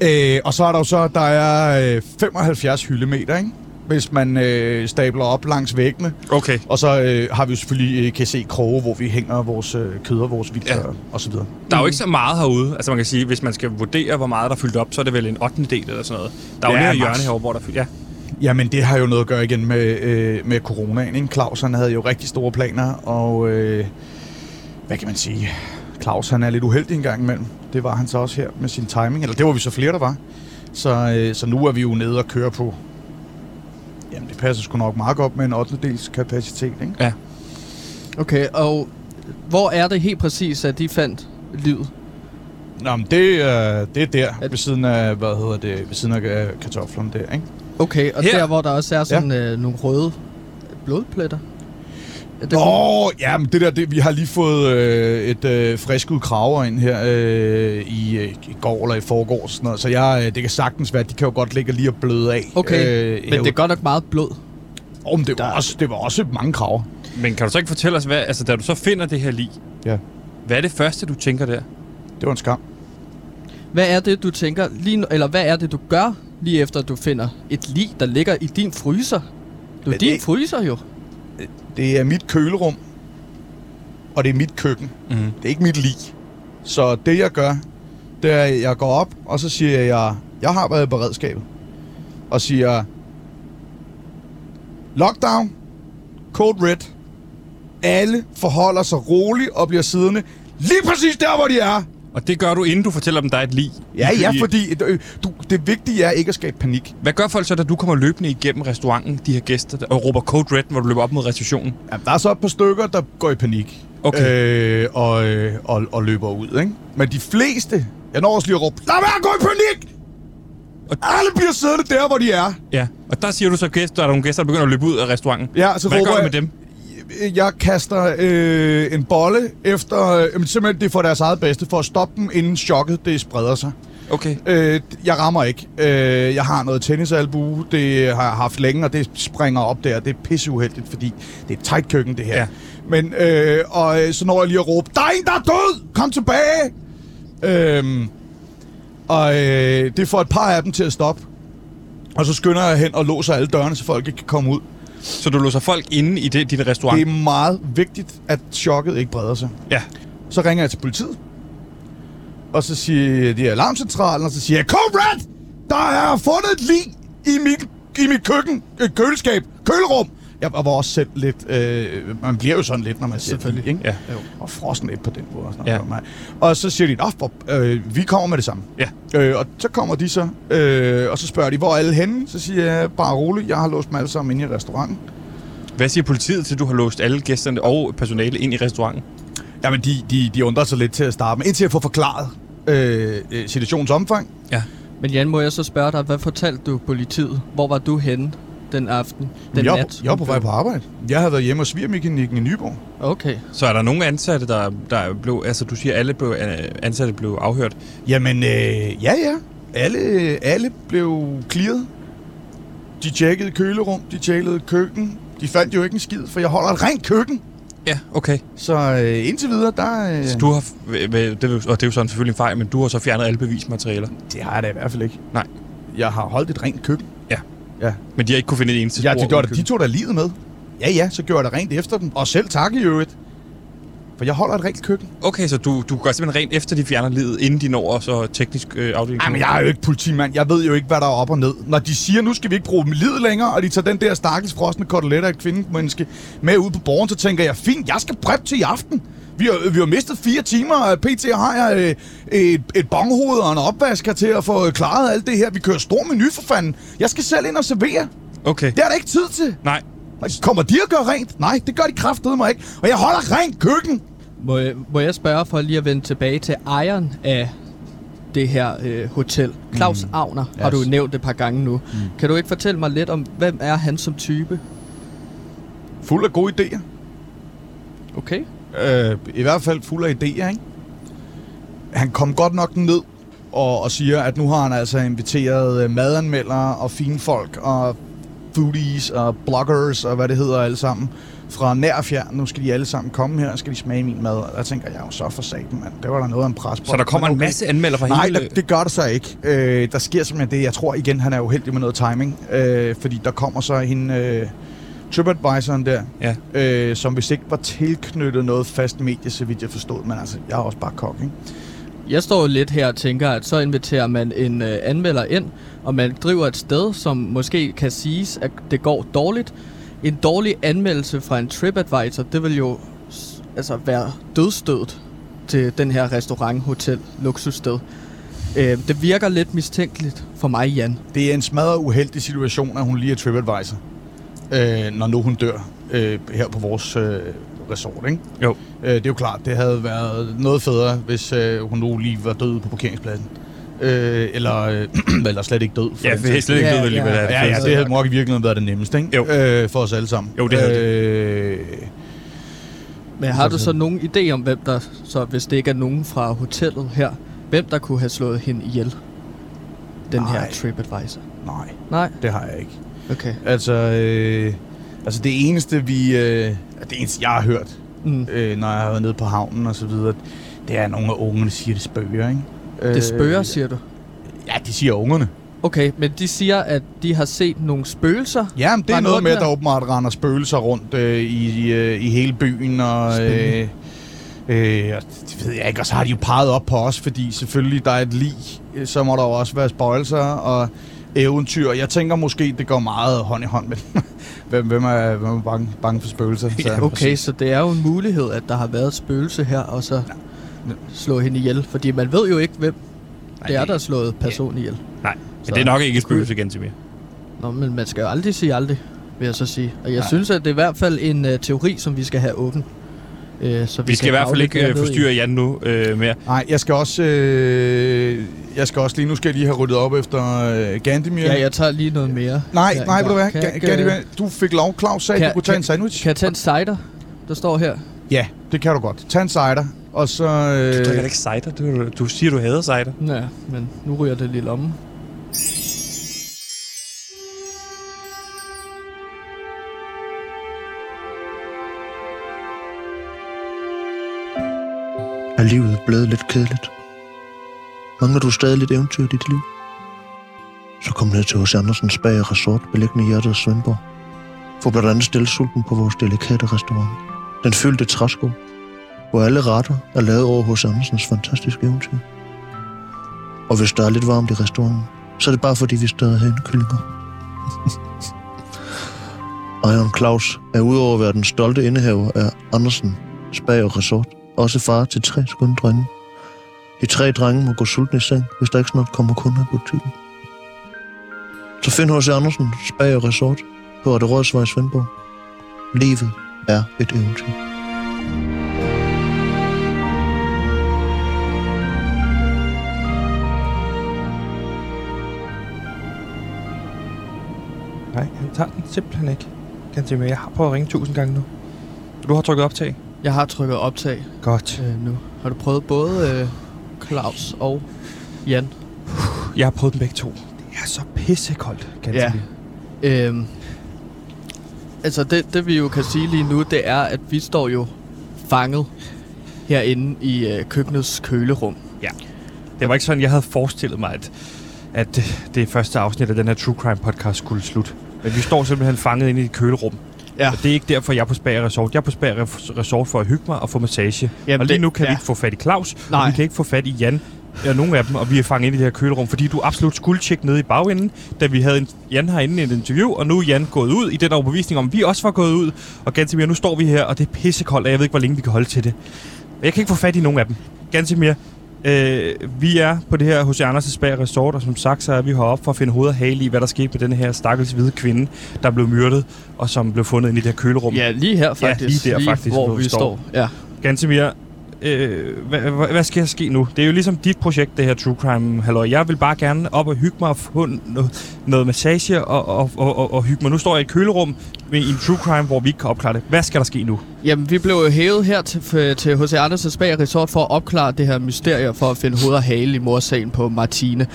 Øh, og så er der jo så, der er øh, 75 hyldemeter, ikke? Hvis man øh, stabler op langs væggene. Okay. Og så øh, har vi jo selvfølgelig, øh, kan se, kroge, hvor vi hænger vores øh, kød og vores vildt Ja. og så videre. Der er jo ikke så meget herude. Altså man kan sige, hvis man skal vurdere, hvor meget der er fyldt op, så er det vel en 8. del eller sådan noget. Der er jo Ja, her max. hjørne herovre, hvor der er fyldt. Ja. Jamen, det har jo noget at gøre igen med, øh, med coronaen, ikke? Claus, han havde jo rigtig store planer, og øh, hvad kan man sige? Claus han er lidt uheldig en gang imellem. Det var han så også her med sin timing. Eller det var vi så flere, der var. Så, øh, så nu er vi jo nede og køre på... Passer sgu nok meget godt med en 8. dels kapacitet, ikke? Okay, og hvor er det helt præcis, at de fandt livet? Nå, men det, øh, det er der, ved siden af, hvad hedder det, ved siden af øh, kartoflerne der, ikke? Okay, og Her? der, hvor der også er sådan ja. øh, nogle røde blodpletter. Det Nå, ja, men det der, det, vi har lige fået øh, et øh, frisk ud kraver ind her øh, i, øh, i går eller i forgår, sådan noget. så jeg, øh, det kan sagtens være, at de kan jo godt ligge lige og bløde af. Okay, øh, Men det er godt nok meget blod. Oh, men det, var der- også, det var også mange kraver. Men kan du så ikke fortælle os, hvad, altså da du så finder det her lig, Ja. hvad er det første, du tænker der? Det var en skam. Hvad er det, du tænker lige nu, eller hvad er det, du gør lige efter, at du finder et lig, der ligger i din fryser? Det er din det- fryser jo. Det er mit kølerum, og det er mit køkken. Mm. Det er ikke mit lig. Så det jeg gør, det er, at jeg går op, og så siger jeg, jeg har været i beredskabet. Og siger, lockdown, code red. Alle forholder sig roligt og bliver siddende lige præcis der, hvor de er. Og det gør du, inden du fortæller dem, der er et lig. Ja, ja, fordi øh, du, det vigtige er ikke at skabe panik. Hvad gør folk så, da du kommer løbende igennem restauranten, de her gæster, og råber Code Red, hvor du løber op mod receptionen? Ja, der er så et par stykker, der går i panik. Okay. Øh, og, øh, og, og løber ud, ikke? Men de fleste, jeg når også lige at råbe, lad være at gå i panik! Og- Alle bliver siddende der, hvor de er. Ja, og der siger du så gæster, der er nogle gæster, der begynder at løbe ud af restauranten. Ja, så Hvad råber gør du jeg, med dem? Jeg kaster øh, en bolle efter, øh, simpelthen det er for deres eget bedste, for at stoppe dem, inden chokket det spreder sig. Okay. Øh, jeg rammer ikke. Øh, jeg har noget tennisalbue, det har jeg haft længe, og det springer op der. Det er pisseuheldigt, fordi det er et tight køkken, det her. Ja. Men, øh, og øh, så når jeg lige at råbe, der er en, der er død! Kom tilbage! Øhm, og øh, det får et par af dem til at stoppe. Og så skynder jeg hen og låser alle dørene, så folk ikke kan komme ud. Så du låser folk inde i det, din restaurant? Det er meget vigtigt, at chokket ikke breder sig. Ja. Så ringer jeg til politiet. Og så siger de alarmcentralen, og så siger jeg, Red! Der er fundet et lig i mit, i mit køkken, øh, køleskab, kølerum. Jeg var også selv lidt, øh, man bliver jo sådan lidt, når man ser det, ikke? Ja. Og frossen lidt på den måde. Og, sådan Ja. noget. og så siger de, hvor, øh, vi kommer med det samme. Ja. Øh, og så kommer de så, øh, og så spørger de, hvor er alle henne? Så siger jeg, bare roligt, jeg har låst dem alle sammen inde i restauranten. Hvad siger politiet til, at du har låst alle gæsterne og personale ind i restauranten? Jamen, de, de, de undrer sig lidt til at starte med, indtil jeg får forklaret øh, øh, situationens omfang. Ja. Men Jan, må jeg så spørge dig, hvad fortalte du politiet? Hvor var du henne den aften, den jeg, nat? jeg var på vej på arbejde. Jeg havde været hjemme hos svigermekanikken i Nyborg. Okay. Så er der nogle ansatte, der, der blev... Altså, du siger, alle blev, øh, ansatte blev afhørt. Jamen, øh, ja, ja. Alle, alle blev clearet. De tjekkede kølerum, de tjekkede køkken. De fandt jo ikke en skid, for jeg holder et rent køkken. Ja, okay. Så øh, indtil videre, der... Øh, Så du har... Det, er jo- og det er jo sådan selvfølgelig en fejl, men du har så fjernet alle bevismaterialer. Det har jeg da i hvert fald ikke. Nej. Jeg har holdt et rent køkken. Men de har ikke kunne finde et eneste Ja, spor de, gjorde det, de tog da livet med. Ja, ja, så gjorde jeg det rent efter dem. Og selv tak i øvrigt. For jeg holder et rent køkken. Okay, så du, du gør simpelthen rent efter de fjerner livet, inden de når så teknisk øh, afdeling? Ej, men jeg er jo ikke politimand. Jeg ved jo ikke, hvad der er op og ned. Når de siger, nu skal vi ikke bruge livet længere, og de tager den der stakkels frosne kotelet af et kvindemenneske med ud på borgen, så tænker jeg, fint, jeg skal prep til i aften. Vi har, vi har mistet fire timer, og PT har jeg øh, et, et bonghoved og en opvasker til at få klaret alt det her. Vi kører stor menu for fanden. Jeg skal selv ind og servere. Okay. Det er der ikke tid til. Nej. Kommer de at gøre rent? Nej, det gør de kraftedeme mig ikke. Og jeg holder rent køkken. Må jeg, må jeg spørge for lige at vende tilbage til ejeren af det her øh, hotel? Claus mm. Agner yes. har du nævnt et par gange nu. Mm. Kan du ikke fortælle mig lidt om, hvem er han som type? Fuld af gode idéer. Okay. Øh, I hvert fald fuld af idéer, ikke? Han kom godt nok ned og, og siger, at nu har han altså inviteret øh, madanmeldere og fine folk og foodies og bloggers og hvad det hedder alle sammen fra nær og fjern. Nu skal de alle sammen komme her, og skal de smage min mad. Og der tænker jeg jo så for satan, mand. Det var der noget af en pres på. Så der kommer Men en masse anmelder fra Nej, hele... der, det gør der så ikke. Øh, der sker simpelthen det. Jeg tror igen, han er uheldig med noget timing. Øh, fordi der kommer så hende... Øh, TripAdvisoren der, Ja. øh, som hvis ikke var tilknyttet noget fast medie, så vidt jeg forstod. Men altså, jeg er også bare kok, ikke? Jeg står jo lidt her og tænker, at så inviterer man en øh, anmelder ind, og man driver et sted, som måske kan siges, at det går dårligt. En dårlig anmeldelse fra en TripAdvisor, det vil jo altså være dødstødet til den her restaurant, hotel, luksussted. Øh, det virker lidt mistænkeligt for mig, Jan. Det er en smadret uheldig situation, at hun lige er TripAdvisor, øh, når nu hun dør øh, her på vores øh, resort, ikke? Jo. Øh, det er jo klart, det havde været noget federe, hvis øh, hun nu lige var død på parkeringspladsen. Øh, eller, øh, eller slet ikke død. for Ja, for det er slet ikke Ja, ja, ved, ja. hvad det. Ja, ja, det havde nok i virkeligheden været det nemmeste, ikke? Jo. Øh, for os alle sammen. Jo, det havde det. øh, Men har du så nogen idé om, hvem der, så hvis det ikke er nogen fra hotellet her, hvem der kunne have slået hende ihjel? Den Nej. her TripAdvisor. Nej, Nej? det har jeg ikke. Okay. Altså, øh, altså det eneste, vi... Øh, det eneste, jeg har hørt, Mm. øh, når jeg har været nede på havnen og så videre, det er, at nogle af ungerne siger, det spøger, ikke? Øh, Det spørger, siger du? Ja, de siger ungerne. Okay, men de siger, at de har set nogle spøgelser. Ja, men det er noget med, at der åbenbart render spøgelser rundt øh, i, i, øh, i hele byen, og... Øh, øh, og det ved jeg ikke, og så har de jo peget op på os, fordi selvfølgelig, der er et lig, øh, så må der jo også være spøjelser og eventyr. Jeg tænker måske, det går meget hånd i hånd med hvem, hvem er, hvem er bange, bange for spøgelser. Så, Okay, så det er jo en mulighed, at der har været et spøgelse her, og så slå hende ihjel. Fordi man ved jo ikke, hvem det er, der har slået personen ihjel. Nej, men det er nok ikke et spøgelse, Gantemir. Nå, men man skal jo aldrig sige aldrig, vil jeg så sige. Og jeg Nej. synes, at det er i hvert fald en uh, teori, som vi skal have åben. Uh, så Vi skal i hvert fald ikke øh, forstyrre Jan nu øh, mere. Nej, jeg skal også... Øh, jeg skal også lige... Nu skal jeg lige have ryddet op efter øh, Gandimir. Ja, jeg tager lige noget mere. Nej, Ja, nej, ved du hvad? kan ikke, Gandimir, øh, du fik lov. Claus sagde, kan- du kunne tage kan- en sandwich. Kan jeg tage en cider, der står her? Ja, det kan du godt. Tag en cider, og så... Øh, Du drikker ikke cider. Du, du siger, du hader cider. Ja, men nu ryger det lige lommen. Er livet blevet lidt kedeligt? Mangler du stadig lidt eventyr i dit liv? Så kom ned til hos Andersens Bag og Resort, beliggende i hjertet af Svendborg. Få blandt andet stillesulten på vores delikate restaurant. Den fyldte træsko, hvor alle retter er lavet over hos Andersens fantastiske eventyr. Og hvis der er lidt varmt i restauranten, så er det bare fordi, vi stadig har indkyllinger. Ejeren Claus er udover at være den stolte indehaver af Andersen Spag og Resort, også far til tre skønne drenge. De tre drenge må gå sultne i seng, hvis der ikke snart kommer kunder i butikken. Så find hos Andersen Spag og Resort på Rette Rådsvej i Svendborg. Livet er et eventyr. Nej, han tager den simpelthen ikke. Gantemir, jeg har prøvet at ringe tusind gange nu. Du har trykket optag. Jeg har trykket optag Godt. øh, nu. Har du prøvet både øh, Claus og Jan? Jeg har prøvet dem begge to. Det er så pissekoldt, Gantemir. Ja. Øhm, altså det, det vi jo kan sige lige nu, det er, at vi står jo fanget herinde i øh, køkkenets kølerum. Det var ikke sådan, jeg havde forestillet mig, at, at det, det første afsnit af den her True Crime podcast skulle slutte. Men vi står simpelthen fanget inde i et kølerum. Ja. Og det er ikke derfor, jeg er på Spag Resort. Jeg er på Spag Resort for at hygge mig og få massage. Jamen, og lige det- nu kan ja. vi ikke få fat i Claus, Nej. og vi kan ikke få fat i Jan. Ja, nogle af dem, og vi er fanget inde i det her kølerum, fordi du absolut skulle tjekke nede i bagenden, da vi havde en, Jan herinde i et interview, og nu er Jan gået ud i den overbevisning om, at vi også var gået ud. Og Gantemir, nu står vi her, og det er pissekoldt, og jeg ved ikke, hvor længe vi kan holde til det. Jeg kan ikke få fat i nogen af dem. Gantemir, øh, vi er på det her hos Anders' Spag Resort, og som sagt, så er vi heroppe for at finde hoved og hale i, hvad der skete med den her stakkels hvide kvinde, der blev myrdet, og som blev fundet inde i det her kølerum. Ja, lige her faktisk. lige der faktisk, hvor hvor vi står. står. Ja. Gantemir, øh, hvad, hvad, hvad skal der ske nu? Det er jo ligesom dit projekt, det her True Crime halløj. Jeg vil bare gerne op og hygge mig og få noget, noget massage og, og, og, og, og hygge mig. Nu står jeg i et kølerum med, i en True Crime, hvor vi ikke kan opklare det. Hvad skal der ske nu? Jamen, vi blev jo hævet her til, til H.C. Andersens Bag Resort for at opklare det her mysterie, for at finde hoved og hale i morsagen på Martine.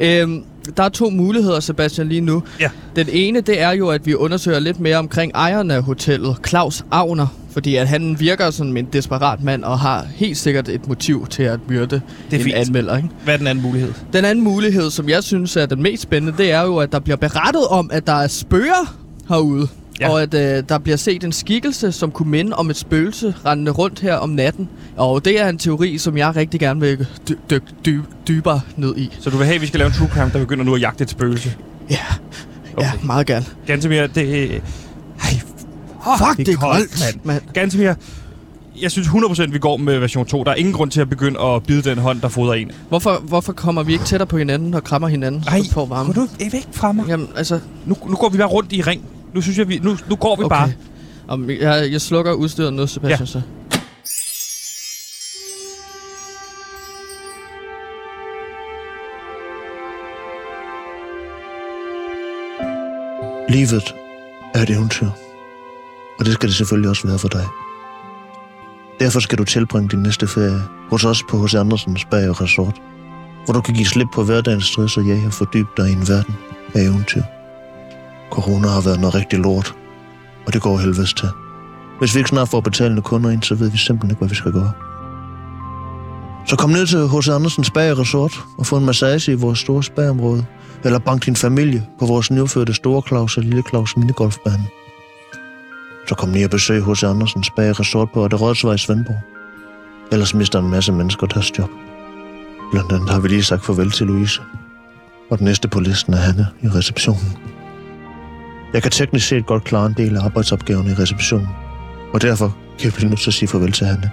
Øhm, der er to muligheder, Sebastian, lige nu. Ja. Den ene, det er jo, at vi undersøger lidt mere omkring ejeren af hotellet, Claus Agner. Fordi at han virker som en desperat mand, og har helt sikkert et motiv til at myrde Det er en fint. anmelder. Ikke? Hvad er den anden mulighed? Den anden mulighed, som jeg synes er den mest spændende, det er jo, at der bliver berettet om, at der er spøger herude. Ja. Og at øh, der bliver set en skikkelse, som kunne minde om et spøgelse rendende rundt her om natten. Og det er en teori, som jeg rigtig gerne vil dy- dykke dy- dybere ned i. Så du vil have, at vi skal lave en True Crime, der begynder nu at jagte et spøgelse? Ja, okay. ja meget gerne. Gantemir, det... Ej, Fuck, det er koldt, mand. mand. Gantemir, jeg synes 100% vi går med version 2. Der er ingen grund til at begynde at bide den hånd, der fodrer en. Hvorfor, hvorfor kommer vi ikke tættere på hinanden og krammer hinanden? Ej, så får varme? Gå du ikke væk fra mig. Jamen, altså... Nu, nu går vi bare rundt i ring. Nu synes jeg, vi, nu, nu går vi Okay. bare. Om, jeg, jeg slukker udstyret nu, Sebastian, ja. så. Livet er et eventyr. Og det skal det selvfølgelig også være for dig. Derfor skal du tilbringe din næste ferie hos os på H.C. Andersens Bag og Resort, hvor du kan give slip på hverdagens stress og jag og fordybe dig i en verden af eventyr. Corona har været noget rigtig lort, og det går helvedes til. Hvis vi ikke snart får betalende kunder ind, så ved vi simpelthen ikke, hvad vi skal gøre. Så kom ned til H.C. Andersens Bag Resort og få en massage i vores store spagområde, eller bank din familie på vores nyopførte Store Claus og Lille Claus minigolfbane. Så kom ned og besøg H.C. Andersens Bag Resort på det Rådsvej i Svendborg. Ellers mister en masse mennesker deres job. Blandt andet har vi lige sagt farvel til Louise. Og den næste på listen er Hanne i receptionen. Jeg kan teknisk set godt klare en del af arbejdsopgaverne i receptionen. Og derfor kan jeg blive nødt til at sige farvel til Hanne.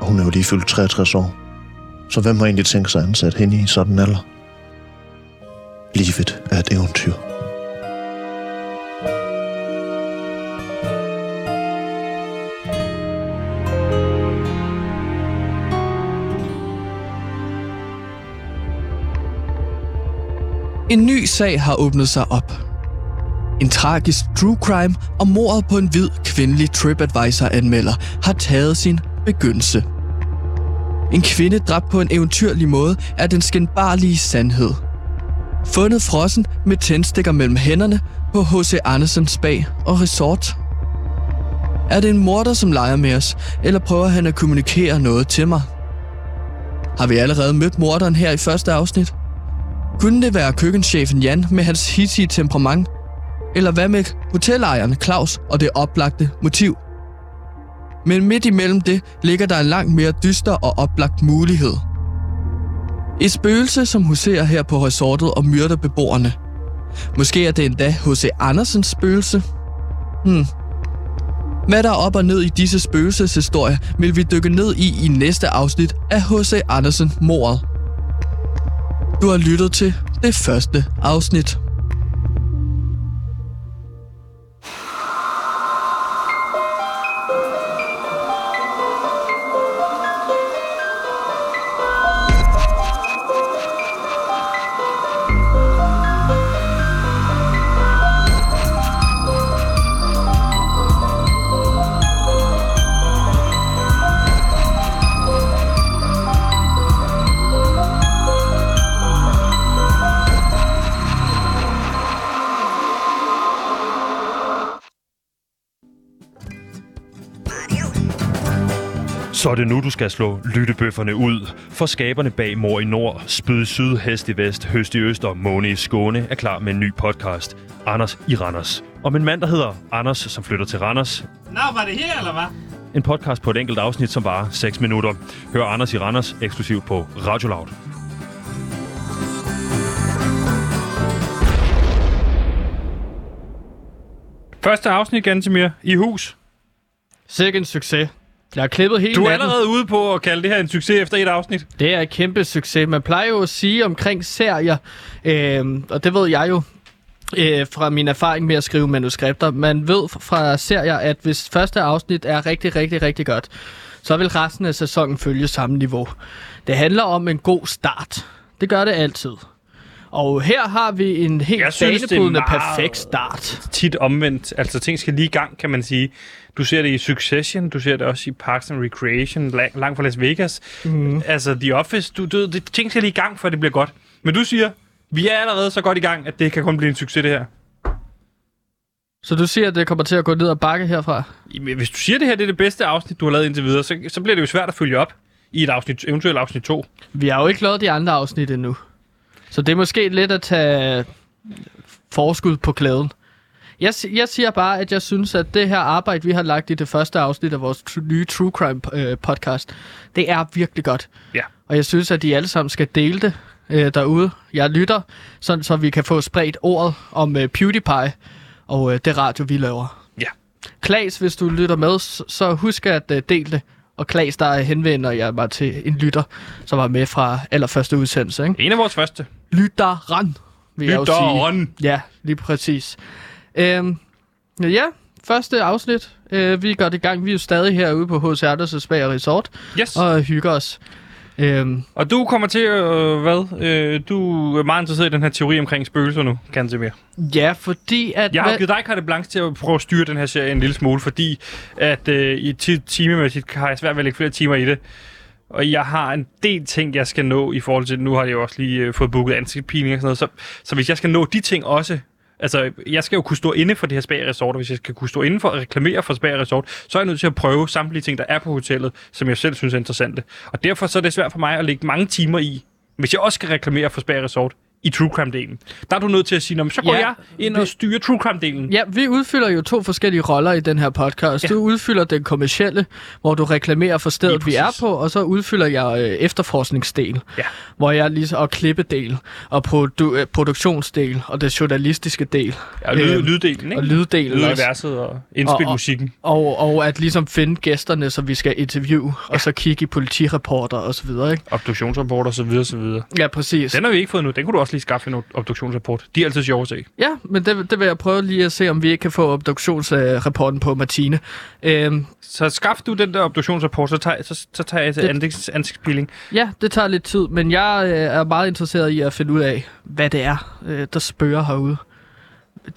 Og hun er jo lige fyldt 63 år. Så hvem har egentlig tænkt sig at ansætte hende i sådan en alder? Livet er et eventyr. En ny sag har åbnet sig op. En tragisk true crime om mordet på en hvid kvindelig TripAdvisor-anmelder har taget sin begyndelse. En kvinde dræbt på en eventyrlig måde er den skændbarlige sandhed. Fundet frossen med tændstikker mellem hænderne på H.C. Andersens bag og Resort. Er det en morder, som leger med os, eller prøver han at kommunikere noget til mig? Har vi allerede mødt morderen her i første afsnit? Kunne det være køkkenchefen Jan med hans hissige temperament? Eller hvad med hotellejeren Claus og det oplagte motiv? Men midt imellem det ligger der en langt mere dyster og oplagt mulighed. Et spøgelse, som huserer her på resortet og myrder beboerne. Måske er det endda H.C. Andersens spøgelse? Hmm. Hvad der er op og ned i disse spøgelseshistorier, vil vi dykke ned i i næste afsnit af H.C. Andersen mordet. Du har lyttet til det første afsnit. Så er det nu, du skal slå lyttebøfferne ud. For skaberne bag Mor i Nord, Spyd i Syd, Hest i Vest, Høst i Øst og Måne i Skåne er klar med en ny podcast. Anders i Randers. Om en mand, der hedder Anders, som flytter til Randers. Nå, var det her, eller hvad? En podcast på et enkelt afsnit, som varer 6 minutter. Hør Anders i Randers eksklusivt på Radio Loud. Første afsnit, Gantemir, i hus. Sikke en succes. Jeg har klippet hele Du er natten. allerede ude på at kalde det her en succes efter et afsnit. Det er et kæmpe succes. Man plejer jo at sige omkring serier, øh, og det ved jeg jo øh, fra min erfaring med at skrive manuskripter. Man ved fra serier, at hvis første afsnit er rigtig, rigtig, rigtig godt, så vil resten af sæsonen følge samme niveau. Det handler om en god start. Det gør det altid. Og her har vi en helt banebrydende, perfekt start. Tit omvendt. Altså, ting skal lige i gang, kan man sige. Du ser det i Succession, du ser det også i Parks and Recreation, lang, langt fra Las Vegas. Mm. Altså, The Office, du, du, det, ting skal lige i gang, før det bliver godt. Men du siger, vi er allerede så godt i gang, at det kan kun blive en succes, det her. Så du siger, at det kommer til at gå ned og bakke herfra? Jamen, Hvis du siger, det her det er det bedste afsnit, du har lavet indtil videre, så, så bliver det jo svært at følge op i et afsnit, eventuelt afsnit 2. Vi har jo ikke lavet de andre afsnit endnu. Så det er måske lidt at tage forskud på klæden. Jeg, jeg siger bare, at jeg synes, at det her arbejde, vi har lagt i det første afsnit af vores tr- nye True Crime øh, podcast, det er virkelig godt. Ja. Og jeg synes, at de alle sammen skal dele det øh, derude. Jeg lytter, sådan, så vi kan få spredt ordet om øh, PewDiePie og øh, det radio, vi laver. Ja. Klaas, hvis du lytter med, så, husk at uh, dele det. Og Klaas, der henvender jeg mig til en lytter, som var med fra allerførste udsendelse. Ikke? En af vores første. Lytteren, vil jeg jo sige. Lytteren. Ja, lige præcis. Øhm, ja, første afsnit. Øh, vi går det i gang. Vi er jo stadig herude på H.C. Andersens Bag og Resort Yes. og hygger os. Øhm, Og du kommer til, øh, hvad? Øh, du er meget interesseret i den her teori omkring spøgelser nu, Gantemir. ja, fordi at... Jeg har givet dig carte blanche til at prøve at styre den her serie en lille smule, fordi at øh, i ti- timemæssigt har jeg svært ved at lægge flere timer i det. Og jeg har en del ting, jeg skal nå i forhold til, nu har jeg jo også lige øh, fået booket ansigtspiling og sådan noget, så, så hvis jeg skal nå de ting også, altså jeg skal jo kunne stå inde for det her spa Resort, og hvis jeg skal kunne stå inde for at reklamere for spa Resort, så er jeg nødt til at prøve samtlige ting, der er på hotellet, som jeg selv synes er interessante. Og derfor så er det svært for mig at lægge mange timer i, hvis jeg også skal reklamere for spa Resort i True Crime-delen. Der er du nødt til at sige, "Nå, men så går Ja, jeg ind og vi- styrer True Crime-delen. Ja, vi udfylder jo to forskellige roller i den her podcast. Ja. Ja. Du udfylder den kommercielle, hvor du reklamerer for stedet, vi er på, og så udfylder jeg øh, efterforskningsdel, Ja. hvor jeg lige og klippedel, og produ- øh, produktionsdel, og det journalistiske del, Og lyd, Øhm, lyddelen, ikke? og lyddelen. Lyduniverset og indspil Og- og- musikken. Og, og at ligesom finde gæsterne, som vi skal interviewe, ja. og så kigge i politirapporter og så videre, ikke? Obduktionsrapporter og så videre, så videre. Ja, præcis. Den har vi ikke fået nu. Den kunne du også lige skaffe en obduktionsrapport. De er altid sjove at se. Ja, men det, det vil jeg prøve lige at se, om vi ikke kan få obduktionsrapporten på Martine. Øhm, Så skaff du den der obduktionsrapport, så tager, så, så tager jeg til ansigts, ansigtspilling. Ja, det tager lidt tid, men jeg øh, er meget interesseret i at finde ud af, hvad det er, øh, der spørger herude.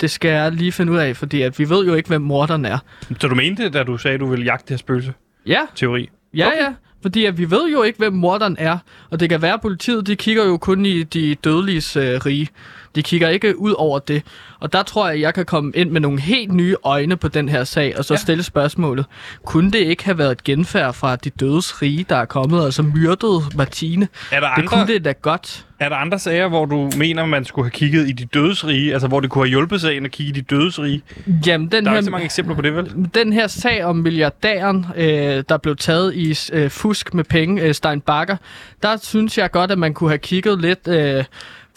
Det skal jeg lige finde ud af, fordi at vi ved jo ikke, hvem morderen er. Så du mente, da du sagde, at du ville jagte det her spøgelse? Ja, Teori. ja, okay. ja. Fordi at vi ved jo ikke, hvem morderen er. Og det kan være, at politiet de kigger jo kun i de dødeliges øh, rige. De kigger ikke ud over det. Og der tror jeg, at jeg kan komme ind med nogle helt nye øjne på den her sag, og så Ja. stille spørgsmålet. Kunne det ikke have været et genfærd fra de dødes rige, der er kommet, og så myrdede Martine? Er der, Det andre, kunne det da godt. er der andre sager, hvor du mener, man skulle have kigget i de dødes rige? Altså, hvor det kunne have hjulpet sagen at kigge i de dødes rige? Jamen, den Der er her, ikke så mange eksempler på det, vel? den her sag om milliardæren, øh, der blev taget i øh, fusk med penge, øh, Stein Bakker, der synes jeg godt, at man kunne have kigget lidt, øh,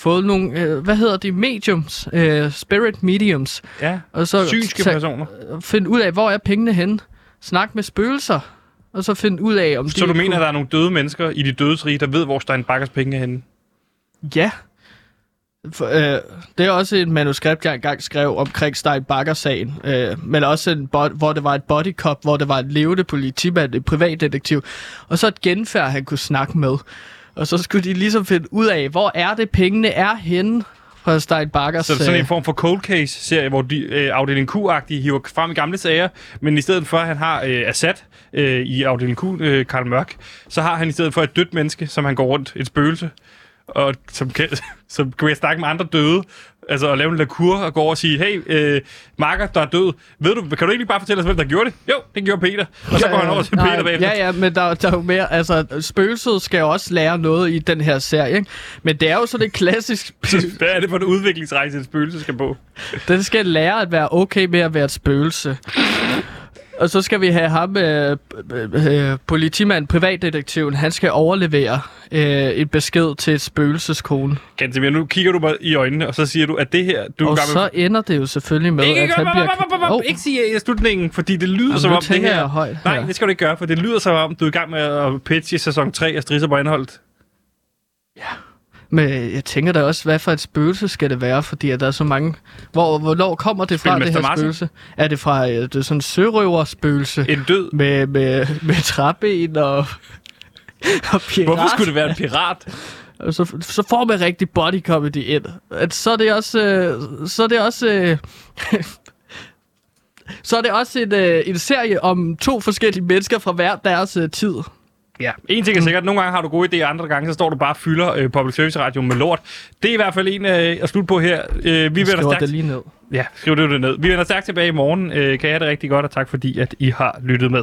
fået nogle, øh, hvad hedder de, mediums, øh, spirit mediums, Ja. og så Synske personer. finde ud af, hvor er pengene henne, snak med spøgelser, og så finde ud af, om Så de du mener, kunne... at der er nogle døde mennesker i de dødes rige, der ved, hvor Stein Bakkers penge er henne? Ja. For, øh, det er også et manuskript, jeg engang skrev omkring Stein Bakker-sagen. Øh, men også en bod, hvor det var et bodycop, hvor det var en levende politimand, en privatdetektiv. Og så et genfærd, han kunne snakke med. Og så skulle de ligesom finde ud af, hvor er det, pengene er henne? Fra Stein Bakkers... Så er sådan en form for cold case-serie, hvor de øh, afdeling Q-agtige hiver frem i gamle sager, men i stedet for, at han har øh, Assad øh, i afdeling Q, øh, Karl Mørk, så har han i stedet for et dødt menneske, som han går rundt, et spøgelse, og som kan, som kan snakke med andre døde, altså at lave en lakur og gå over og sige, hey, øh, Marker, der er død, ved du, kan du ikke lige bare fortælle os, hvem der gjorde det? Jo, det gjorde Peter. Og så går han over til nej, Peter bagefter. Ja, ja, men der, der er jo mere... Altså, spøgelset skal jo også lære noget i den her serie, ikke? Men det er jo sådan et klassisk... Hvad er det for en udviklingsrejse, et spøgelse skal på? Den skal lære at være okay med at være et spøgelse. Og så skal vi have ham, øh, øh, politimand, privatdetektiven, han skal overlevere øh, en besked til et spøgelseskone. Gantemir, nu kigger du mig i øjnene, og så siger du, at det her, du er Og i gang med så ender det jo selvfølgelig med, Ikke, at han bliver... oh. ikke sige i slutningen, fordi det lyder Jamen, som om det her... højt Nej, det skal du ikke gøre, for det lyder som om, du er i gang med at pitche sæson 3 af Strisser på Anholdt. Men jeg tænker da også, hvad for et spøgelse skal det være, fordi at der er så mange... Hvor, hvornår kommer det fra, det her Martin? spøgelse? Er det fra øh, det er sådan en sørøverspøgelse? En død. Med, med, med træben og... og pirat? Hvorfor skulle det være en pirat? Så, så får man rigtig body comedy ind. At så er det også... Øh, så er det også... Øh, så er det også en, øh, en serie om to forskellige mennesker fra hver deres øh, tid. Ja. En ting er sikkert, nogle gange har du gode idéer, andre gange så står du bare og fylder øh, public service radio med lort. Det er i hvert fald en øh, at slutte på her. Øh, vi Jeg vender stærkt... det lige ned. Ja, skriv det jo ned. Vi vender stærkt tilbage i morgen. Øh, kan I have det rigtig godt, og tak fordi, at I har lyttet med.